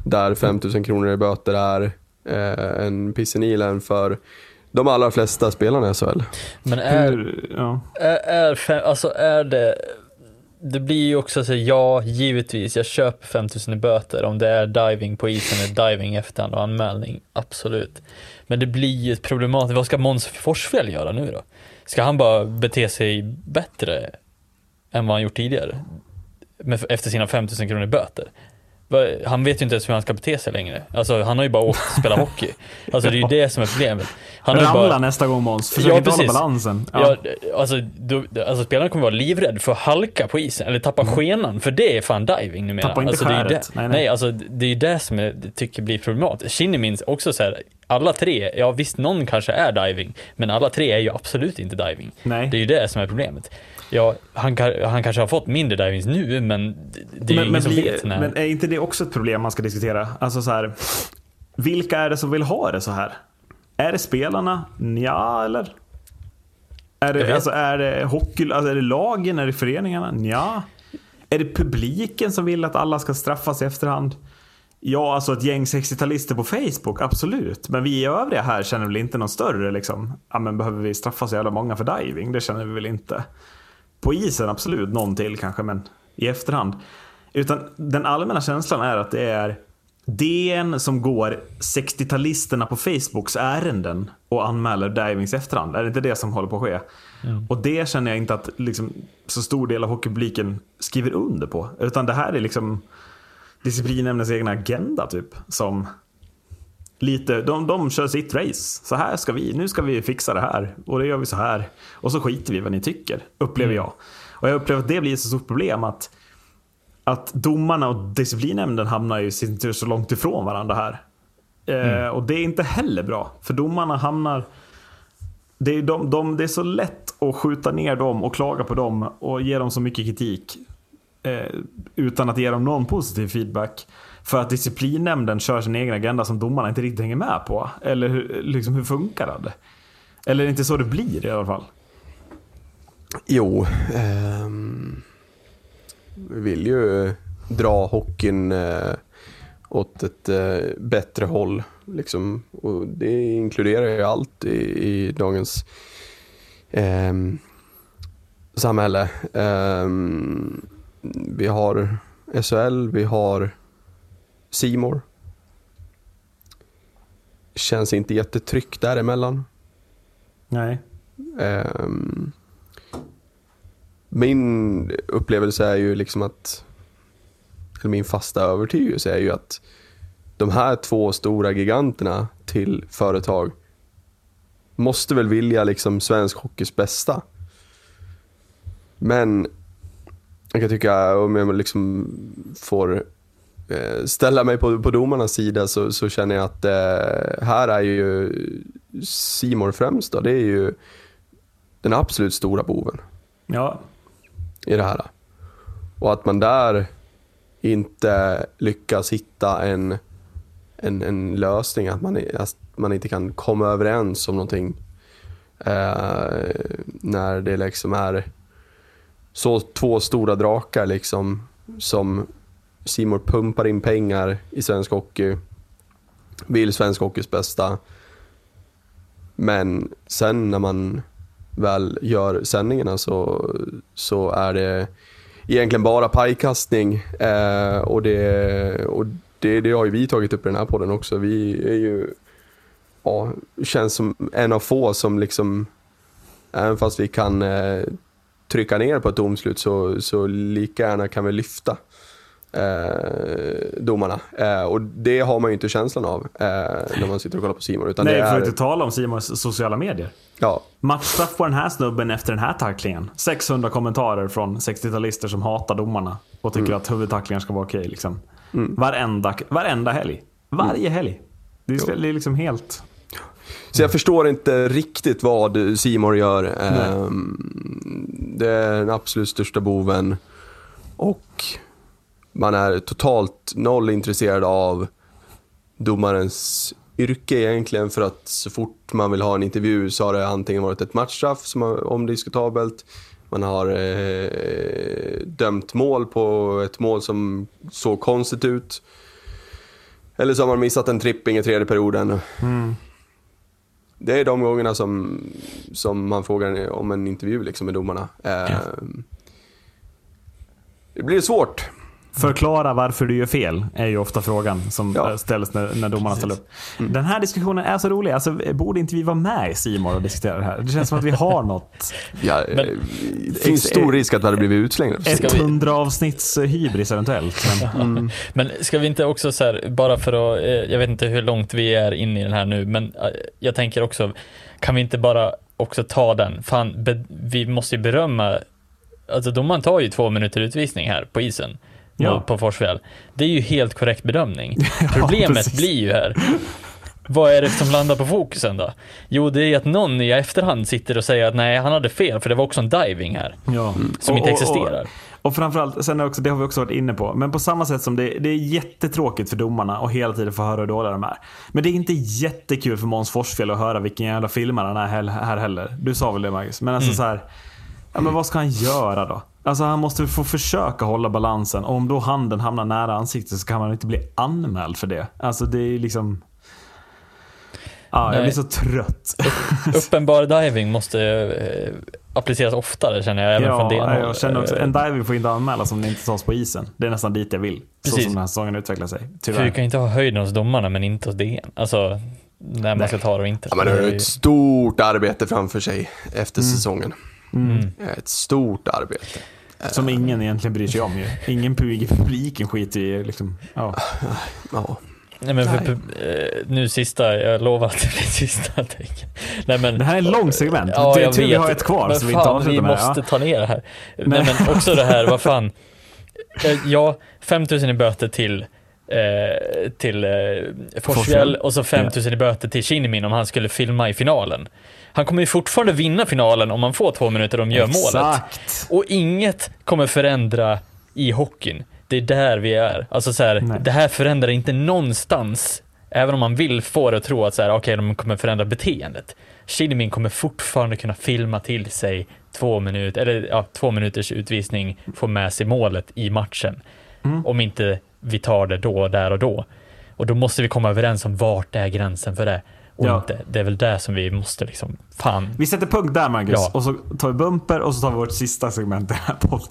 Där 5000 kronor i böter är eh, en pissen i län för de allra flesta spelarna i SHL. Men är, ja. är, är, fem, alltså är det, det blir ju också så, ja givetvis, jag köper 5000 i böter om det är diving på isen, eller diving efterhand och anmälning, absolut. Men det blir ju ett problematiskt, vad ska Måns Forsfjäll göra nu då? Ska han bara bete sig bättre än vad han gjort tidigare? Efter sina 5000 kronor i böter? Han vet ju inte ens hur han ska bete sig längre. Alltså han har ju bara åkt och spelat hockey. Alltså det är ju det som är problemet. Han Ramla bara... nästa gång Måns. Försök Ja, inte hålla balansen. Ja. alltså, då, alltså spelaren kommer vara livrädd för att halka på isen, eller tappa skenan, för det är fan diving numera. Tappa inte alltså, det är skäret. det, Nej, nej, nej. alltså det är ju det som jag tycker blir problematiskt. Shinnimin också så här, alla tre, ja visst någon kanske är diving, men alla tre är ju absolut inte diving. Nej. Det är ju det som är problemet. Ja, han, han kanske har fått mindre divings nu, men det är ju ingen som blir- vet när. men är inte det också ett problem man ska diskutera? Alltså så här, vilka är det som vill ha det så här? Är det spelarna? Ja, eller? Är det, alltså, är det hockey, alltså, är det lagen? Är det föreningarna? Ja. Är det publiken som vill att alla ska straffas i efterhand? Ja, alltså ett gäng 60-talister på Facebook, absolut. Men vi övriga här känner väl inte någon större liksom. Ja, men behöver vi straffa så jävla många för diving? Det känner vi väl inte. På isen absolut, någon till kanske, men i efterhand. Utan den allmänna känslan är att det är DN som går 60-talisterna på Facebooks ärenden och anmäler divings efterhand. Är det inte det som håller på att ske? Och det känner jag inte att liksom, så stor del av hockeypubliken skriver under på. Utan det här är liksom disciplinnämndens egna agenda typ. Som lite, de, de kör sitt race. Så här ska vi, nu ska vi fixa det här. Och det gör vi så här. Och så skiter vi i vad ni tycker, upplever jag. Och jag upplever att det blir ett så stort problem att att domarna och disciplinnämnden hamnar ju sin tur så långt ifrån varandra här. Eh, och det är inte heller bra. För domarna hamnar... Det är, de, de, det är så lätt att skjuta ner dem och klaga på dem och ge dem så mycket kritik. Eh, utan att ge dem någon positiv feedback. För att disciplinnämnden kör sin egen agenda som domarna inte riktigt hänger med på. Eller hur, liksom, hur funkar det? Eller är det inte så det blir i alla fall? Jo, Eh, vi vill ju eh, dra hockeyn eh, åt ett eh, bättre håll. Liksom. Och det inkluderar ju allt i, i dagens eh, samhälle. Ehm, vi har SHL, vi har Simor. Känns inte jättetryggt däremellan. Nej. Ehm, min upplevelse är ju liksom att, eller min fasta övertygelse är ju att de här två stora giganterna till företag måste väl vilja liksom svensk hockeys bästa. Men jag kan tycka, om jag liksom får ställa mig på, på domarnas sida så, så känner jag att eh, här är ju Simor främst då, det är ju den absolut stora boven Ja. i det här. Och att man där inte lyckas hitta en, en, en lösning, att man, att man inte kan komma överens om någonting. Eh, när det liksom är så två stora drakar liksom som Simor pumpar in pengar i svensk hockey, vill svensk hockeys bästa. Men sen när man väl gör sändningarna så, så är det egentligen bara pajkastning. Eh, och det, och det, det har ju vi tagit upp i den här podden också. Vi är ju, ja, känns som en av få som liksom, även fast vi kan eh, trycka ner på ett domslut så, så lika gärna kan vi lyfta eh, domarna. Eh, och det har man ju inte känslan av eh, när man sitter och kollar på Simon utan Nej, det vi får är, inte tala om Simons sociala medier. ja, Matchstraff på den här snubben efter den här tacklingen. 600 kommentarer från 60-talister som hatar domarna och tycker att huvudtacklingar ska vara okej. Liksom. Varenda, varenda helg. Varje helg. Det är, det är liksom helt... Så jag förstår inte riktigt vad Simor gör. Ehm, Det är den absolut största boven. Och man är totalt noll intresserad av domarens yrke egentligen. För att så fort man vill ha en intervju så har det antingen varit ett matchstraff som är omdiskutabelt. Man har eh, dömt mål på ett mål som såg konstigt ut. Eller så har man missat en tripping i tredje perioden. Det är de gångerna som, som man frågar om en intervju liksom med domarna. Eh, Det blir svårt. Förklara varför du gör fel är ju ofta frågan som Ja. eh, ställs när, när domarna ställer upp. Mm. Den här diskussionen är så rolig. Alltså, borde inte vi vara med i Simor och diskutera det här? Det känns som att vi har något. Ja, Men- eh, det finns stor risk att vi hade blivit utslängda. Ska vi- 100 avsnitts hybris eventuellt. Men, Men ska vi inte också så här, bara för att, eh, jag vet inte hur långt vi är inne i den här nu, men jag tänker också, kan vi inte bara också ta den? Fan, be, vi måste ju berömma, alltså domaren tar ju två minuter utvisning här på isen. Ja. På Forsfjäll. Det är ju helt korrekt bedömning. Problemet precis. blir ju här, vad är det som landar på fokusen då? Jo, det är att någon i efterhand sitter och säger att nej, han hade fel, för det var också en diving här. ja. Som Och- inte och- existerar. Och, och framförallt, sen också, det har vi också varit inne på, men på samma sätt som det, det är jättetråkigt för domarna och hela tiden få höra hur dåliga de är. Men det är inte jättekul för Måns Forsfjäll att höra vilken jävla filmare han är här- här heller. Du sa väl det Marcus? Men alltså så här, ja men vad ska han göra då? Alltså han måste få försöka hålla balansen och om då handen hamnar nära ansiktet så kan man inte bli anmäld för det. Alltså det är liksom... Ja, jag Nej. blir så trött. Uppenbar diving måste eh, appliceras oftare känner jag, även från det Ja, jag känner också, Eh, en diving får inte anmälas om det inte tas på isen. Det är nästan dit jag vill. Så Precis. som den här säsongen utvecklar sig. För du Tyvärr. kan ju inte ha höjden hos domarna men inte hos DN. Alltså, när man ska ta det och inte. Ja, man har Det är ett ju- stort arbete framför sig efter Mm. säsongen. Ett stort arbete. Som ingen egentligen bryr sig om ju. Ingen pu- i publiken skiter i liksom, ja. Ja. Nej men för, eh, nu sista, jag lovar att det blir sista. Nej men. Det här är en lång segment. Ja, det är jag tur vi har ett kvar men så vi fan, avslutar vi med måste det. ta ner det här. Nej. Nej. men också det här, vad fan. Eh, Ja, 5000 i böter till eh, till eh, Forsfjäll och så 5000 i böter till Kinnimin om han skulle filma i finalen. Han kommer ju fortfarande vinna finalen om man får två minuter och de gör målet. Exakt. Och inget kommer förändra i hockeyn. Det är där vi är. Alltså så här, det här förändrar inte någonstans. Även om man vill få det att tro att så här, okej, de kommer förändra beteendet. Shinnimin kommer fortfarande kunna filma till sig två minuter, eller ja, två minuters utvisning, få med sig målet i matchen. Mm. Om inte vi tar det då, där och då. Och då måste vi komma överens om vart är gränsen för det. Och Ja. inte, det är väl där som vi måste liksom, fan. Vi sätter punkt där Marcus. Ja. Och så tar vi bumper och så tar vi vårt sista segment i den här podden.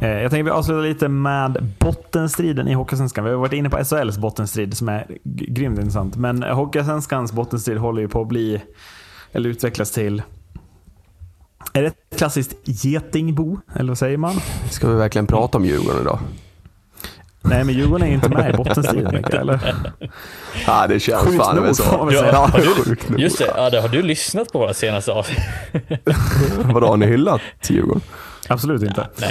Eh, Jag tänker vi avslutar lite med bottenstriden i Hockeyallsvenskan. Vi har varit inne på SHLs bottenstrid som är grymt intressant. Men Hockeyallsvenskans bottenstrid håller ju på att bli, eller utvecklas till, är det ett klassiskt getingbo? Eller vad säger man? Ska vi verkligen prata om Djurgården idag? Nej, men Djurgården är inte med i bottenstriden, Mikael, eller? Ja, det känns Sjukt fan nog, så. Ja. Har du, sjukt nog. just det, ja, det, har du lyssnat på våra senaste avsnitt? Vadå, har ni hyllat Djurgården? Absolut inte. Nej.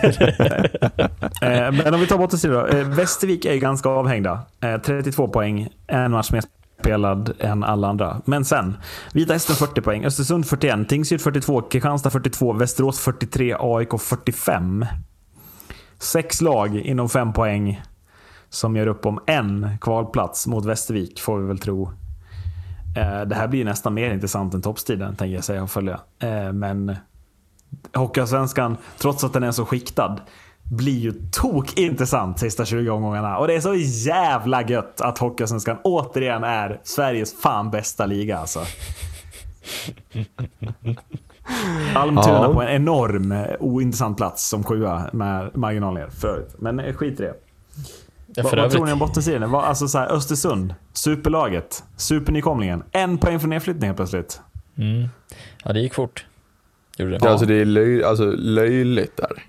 Eh, Men om vi tar bottenstriden då. Eh, Västervik är ju ganska avhängda. Eh, 32 poäng, en match mer spelad än alla andra. Men sen, Vita Hästen 40 poäng, Östersund 41, Tingsryd 42, Kristianstad 42, Västerås 43, AIK 45. Sex lag inom fem poäng som gör upp om en kvalplats mot Västervik, får vi väl tro. Eh, det här blir nästan mer intressant än toppstriden, tänker jag säga och följa. Eh, men Hockeyallsvenskan, trots att den är så skiktad, blir ju tok intressant sista 20 omgångarna. Och det är så jävla gött att Hockeyallsvenskan återigen är Sveriges fan bästa liga alltså. Almtuna Ja. på en enorm eh, ointressant plats som sjua med marginal ner förut. Men eh, skit i det. Ja, Vad, för vad tror ni om bottenstriden? Vad- Alltså så här, Östersund, superlaget, supernykomlingen. En poäng från nedflyttning helt plötsligt. mm, ja det gick fort. Gjorde det. Ja. Alltså det är löj, alltså, löjligt där.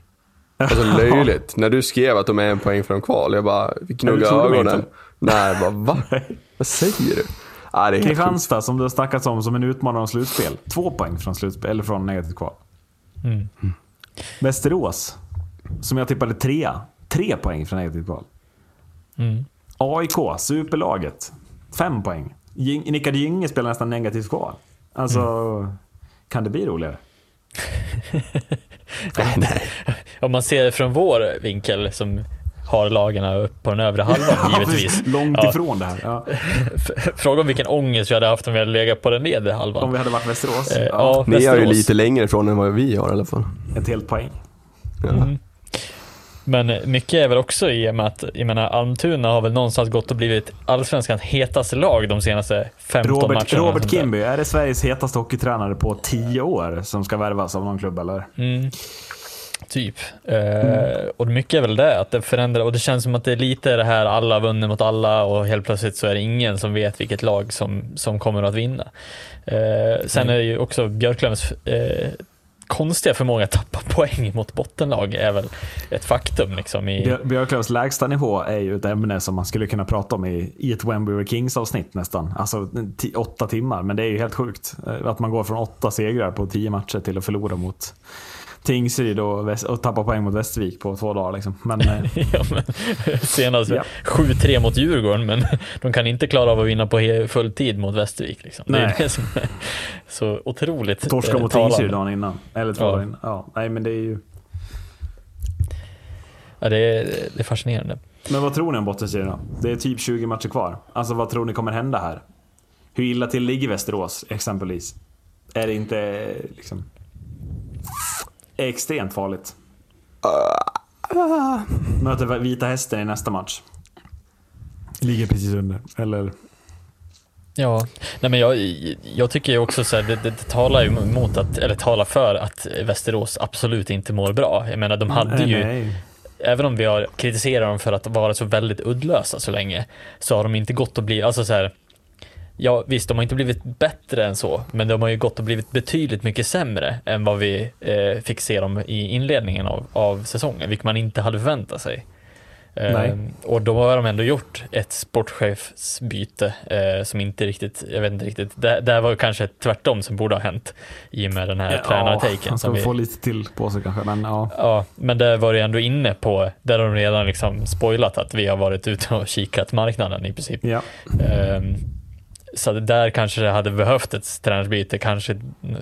Alltså löjligt. När du skrev att de är en poäng från kval, jag bara mig ögonen. Nej, jag bara va? Vad säger du? Ja, det. Kristianstad som det har snackats om som en utmanare om slutspel. Två poäng från slutspel, eller från negativt kval. Mm. Västerås, som jag tippade trea. Tre poäng från negativt kval. Mm. AIK, superlaget. Fem poäng. Rickard Gynge spelar nästan negativt kval. Alltså, kan det bli roligare? Nej. Om man ser det från vår vinkel som har lagarna upp på den övre halvan givetvis. Långt Ja. ifrån det här. Ja. Fråga om vilken ångest vi hade haft om vi hade legat på den nedre Om halvan. vi hade varit Västerås. Eh, Ja, ja, Ni är ju lite längre ifrån än vad vi har i alla fall. Ett helt poäng. Ja. Mm. Men mycket är väl också i och med att, jag menar Almtuna har väl någonstans gått och blivit allsvenskans hetaste lag de senaste 15 Robert, matcherna. Robert. Kimby, är det Sveriges hetaste hockeytränare på tio år som ska värvas av någon klubb eller? Mm. Typ. Eh, och mycket är väl det, att det förändrar, och det känns som att det är lite det här alla vunnit mot alla och helt plötsligt så är det ingen som vet vilket lag som, som kommer att vinna. Eh, sen är det ju också Björklövens eh, konstiga förmåga att tappa poäng mot bottenlag är väl ett faktum. Liksom, i... Björklövs lägsta nivå är ju ett ämne som man skulle kunna prata om i, i ett When We Were Kings avsnitt nästan. Alltså åtta timmar, men det är ju helt sjukt. Eh, att man går från åtta segrar på tio matcher till att förlora mot Tingsryd och, Väst- och tappa poäng mot Västervik på två dagar. Liksom. Men, eh, ja, men, senast Ja. 7-3 mot Djurgården, men de kan inte klara av att vinna på full tid mot Västervik. Liksom. Det är Nej. det som är så otroligt torska eh, mot. Tingsryd dagen innan. Eller två Ja. dagar innan. Ja, nej, men det är ju... Ja, det, är, det är fascinerande. Men vad tror ni om bottenserien då? Det är typ 20 matcher kvar. Alltså vad tror ni kommer hända här? Hur illa till ligger Västerås exempelvis? Är det inte liksom extremt farligt? Möter Vita Hästen i nästa match. Ligger precis under. Eller? Ja, nej men jag, jag tycker ju också så här, det, det, det talar ju emot att, eller talar för att Västerås absolut inte mår bra. Jag menar, de hade ju, Nej. även om vi har kritiserat dem för att vara så väldigt uddlösa så länge, så har de inte gått att bli, alltså så här, ja visst, de har inte blivit bättre än så, men de har ju gått och blivit betydligt mycket sämre än vad vi eh, fick se dem i inledningen av, av säsongen, vilket man inte hade förväntat sig. Eh, och då har de ändå gjort ett sportchefsbyte eh, som inte riktigt, jag vet inte riktigt, det, det var ju kanske tvärtom som borde ha hänt i och med den här tränartaken. han som vi- få lite till på sig kanske. Men ja. Ja, men där var det ändå inne på, där de redan liksom spoilat att vi har varit ute och kikat marknaden i princip. ja. Ehm, så där kanske det hade behövt ett tränarbyte, kanske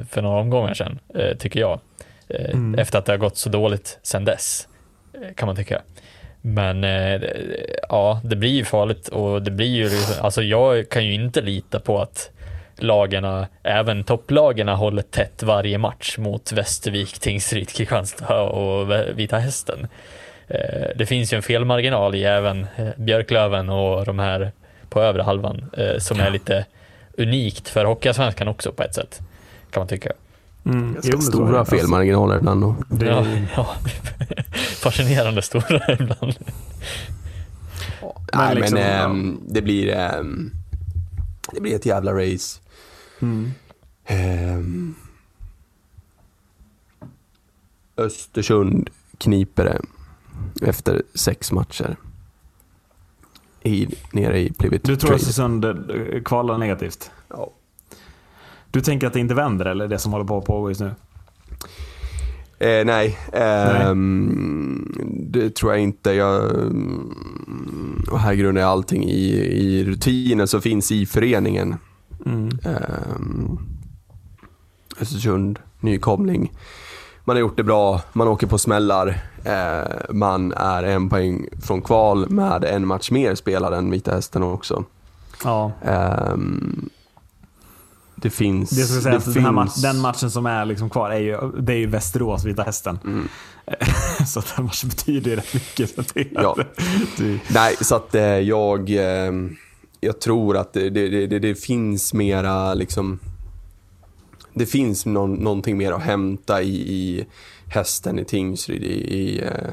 för några omgångar sedan, eh, tycker jag. Eh, Mm. Efter att det har gått så dåligt sedan dess, eh, kan man tycka. Men ja, det blir ju farligt och det blir ju, liksom- alltså jag kan ju inte lita på att lagarna, även topplagarna håller tätt varje match mot Västervik, Tingsryd, Kristianstad och Vita Hästen. Det finns ju en felmarginal i även Björklöven och de här på övre halvan eh, som är lite unikt för Hockeyallsvenskan också på ett sätt, kan man tycka. Mm. Ganska stora Alltså, felmarginaler ibland. då. det, Ja, ja. Fascinerande stora ibland. Nej, liksom, men ja. ehm, det blir ehm, det blir ett jävla race. Mm. Ehm, Östersund kniper det efter sex matcher. I, nere i Plivit Du tror Trade. Östersund eh, kvalar negativt? Ja. Du tänker att det inte vänder eller det som håller på att pågå just nu? Eh, nej, ehm, det tror jag inte. Jag, och här grundar jag allting i, i rutiner som finns i föreningen. Mm. Ehm, Östersund, nykomling. Man har gjort det bra, man åker på smällar. Eh, man är en poäng från kval med en match mer spelad än Vita Hästen också. Ja. Ehm, det finns... Det ska sägas det att den, här finns- match, den matchen som är liksom kvar är ju, det är ju Västerås Vita Hästen. Mm. så att den matchen betyder ju rätt mycket. Det, Ja. det, Nej, så att eh, jag, eh, jag tror att det, det, det, det finns mera liksom det finns någon, någonting mer att hämta i, i hästen i Tingsryd, i, i eh,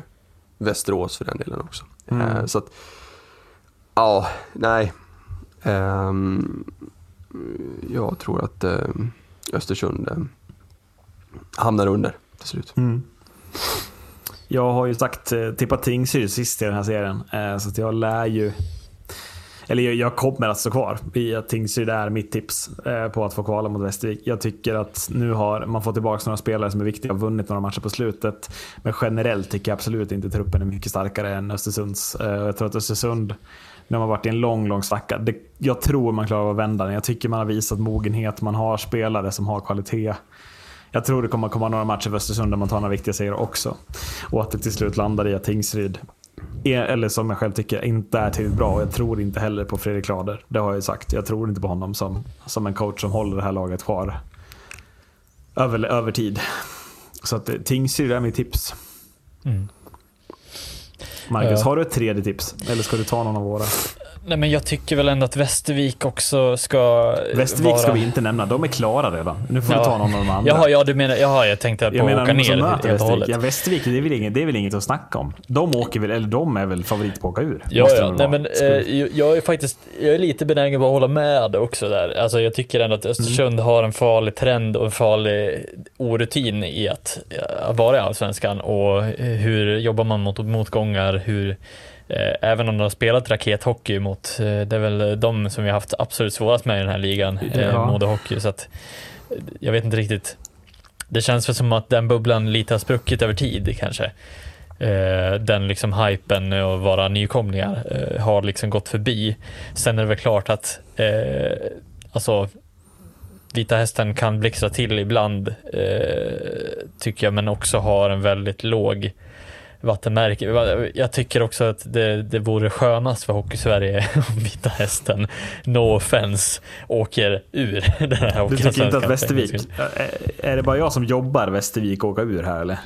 Västerås för den delen också. Mm. Eh, så att, ja, nej. Ehm, jag tror att eh, Östersund eh, hamnar under till slut. Mm. Jag har ju sagt eh, tippat Tingsryd sist i den här serien. Eh, så jag lär ju... Eller jag, jag kommer att stå kvar i att Tingsryd är mitt tips eh, på att få kvala mot Västervik. Jag tycker att nu har man fått tillbaka några spelare som är viktiga och vunnit några matcher på slutet. Men generellt tycker jag absolut inte truppen är mycket starkare än Östersunds. Eh, jag tror att Östersund, nu har man varit i en lång, lång svacka. Det, jag tror man klarar av att vända den. Jag tycker man har visat mogenhet. Man har spelare som har kvalitet. Jag tror det kommer komma några matcher för Östersund där man tar några viktiga segrar också. Och att det till slut landar i att Tingsryd, är, eller som jag själv tycker, inte är tillräckligt bra. Och jag tror inte heller på Fredrik Lader. Det har jag ju sagt. Jag tror inte på honom som, som en coach som håller det här laget kvar över, över tid. Så att eh, Tingsryd är mitt tips. Mm. Marcus, Ja. har du ett tredje tips? Eller ska du ta någon av våra? Nej men jag tycker väl ändå att Västervik också ska Västervik vara... ska vi inte nämna, de är klara redan. Nu får Ja. du ta någon av de andra. Jaha, ja du menar, jaha jag tänkte på Jag att åka ner helt och hållet. Ja, Västervik, det är, väl inget, det är väl inget att snacka om. De åker väl, eller de är väl favorit på att åka ur? Ja, ja. Nej, men, eh, jag är faktiskt jag är lite benägen på att hålla med också där. Alltså, jag tycker ändå att Östersund Mm. har en farlig trend och en farlig orutin i att eh, vara i Allsvenskan och hur jobbar man mot motgångar, hur Även om de har spelat rakethockey mot, eh, det är väl de som vi har haft absolut svårast med i den här ligan, Ja. eh, Modo Hockey. Så att, eh, jag vet inte riktigt. Det känns väl som att den bubblan lite har spruckit över tid kanske. Eh, den liksom hypen och vara nykomlingar eh, har liksom gått förbi. Sen är det väl klart att eh, alltså Vita Hästen kan blixtra till ibland eh, tycker jag men också har en väldigt låg vattenmärke. Jag tycker också att det, det vore skönast för Hockeysverige om Vita Hästen, no offense, åker ur den här Du tycker inte att. Västervik... Är- det bara jag som jobbar Västervik och åka ur här eller?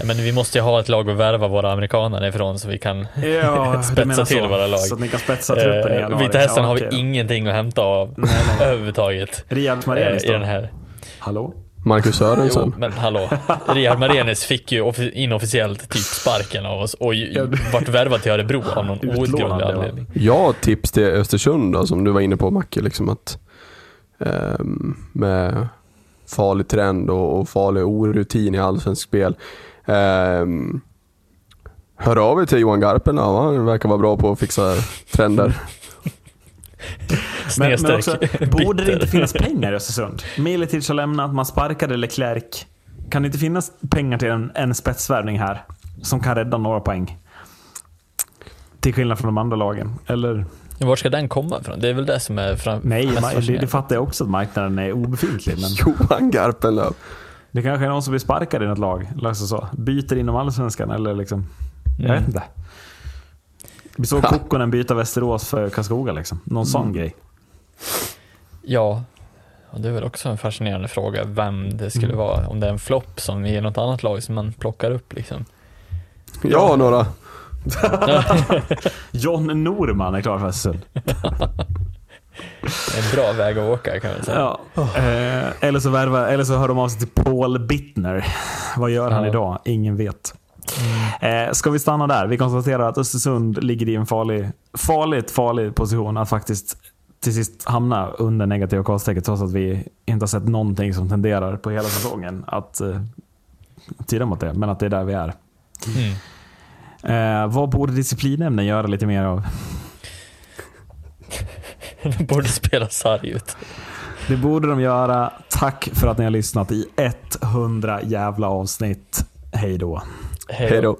Ja, Men vi måste ju ha ett lag att värva våra amerikaner ifrån så vi kan Ja, spetsa till så. våra lag. Så att ni kan spetsa truppen i Eh, januari. Vita Hästen Ja, har vi okej. ingenting att hämta av överhuvudtaget. Riyad Marenis eh, i då? den här. Hallå? Marcus Jo, Sörensen. men hallå. Riyad Marenis fick ju offi- inofficiellt typ sparken av oss och vart värvad till Örebro av någon outgrundlig ja. anledning. Ja, tips till Östersund då, som du var inne på Macke, liksom att ehm, med farlig trend och, och farlig orutin i allsvensk spel. Um, hör av er till Johan Garpen, han verkar vara bra på att fixa trender. Men, men också, borde det inte finnas pengar i Östersund? Miletic har lämnat, man sparkade Leclerc. Kan det inte finnas pengar till en, en spetsvärvning här? Som kan rädda några poäng? Till skillnad från de andra lagen. Eller? Var ska den komma ifrån? Det är väl det som är fram- Nej, det, det fattar jag också att marknaden är obefintlig. Men Johan Garpenlöv. det kanske är någon som blir sparkad i något lag. Alltså så. Byter inom allsvenskan eller liksom. Jag Mm. vet inte. Vi såg Kokkonen byta Västerås för Karlskoga liksom. Någon sån Mm. grej. Ja, och det är väl också en fascinerande fråga vem det skulle Mm. vara. Om det är en flopp som i något annat lag som man plockar upp liksom. Jag har några. John Norman är klar för Östersund. En bra väg att åka kan man säga. Ja. Eh, eller, så värva, eller så hör de av sig till Paul Bittner. Vad gör han Ja. idag? Ingen vet. Eh, ska vi stanna där? Vi konstaterar att Östersund ligger i en farlig, farligt farlig position att faktiskt till sist hamna under negativa koststrecket trots att vi inte har sett någonting som tenderar på hela säsongen att eh, tyda mot det. Men att det är där vi är. Mm. Eh, vad borde disciplinämnen göra lite mer av? De borde spela sarg ut. Det borde de göra. Tack för att ni har lyssnat i 100 jävla avsnitt. Hej då. Hej då.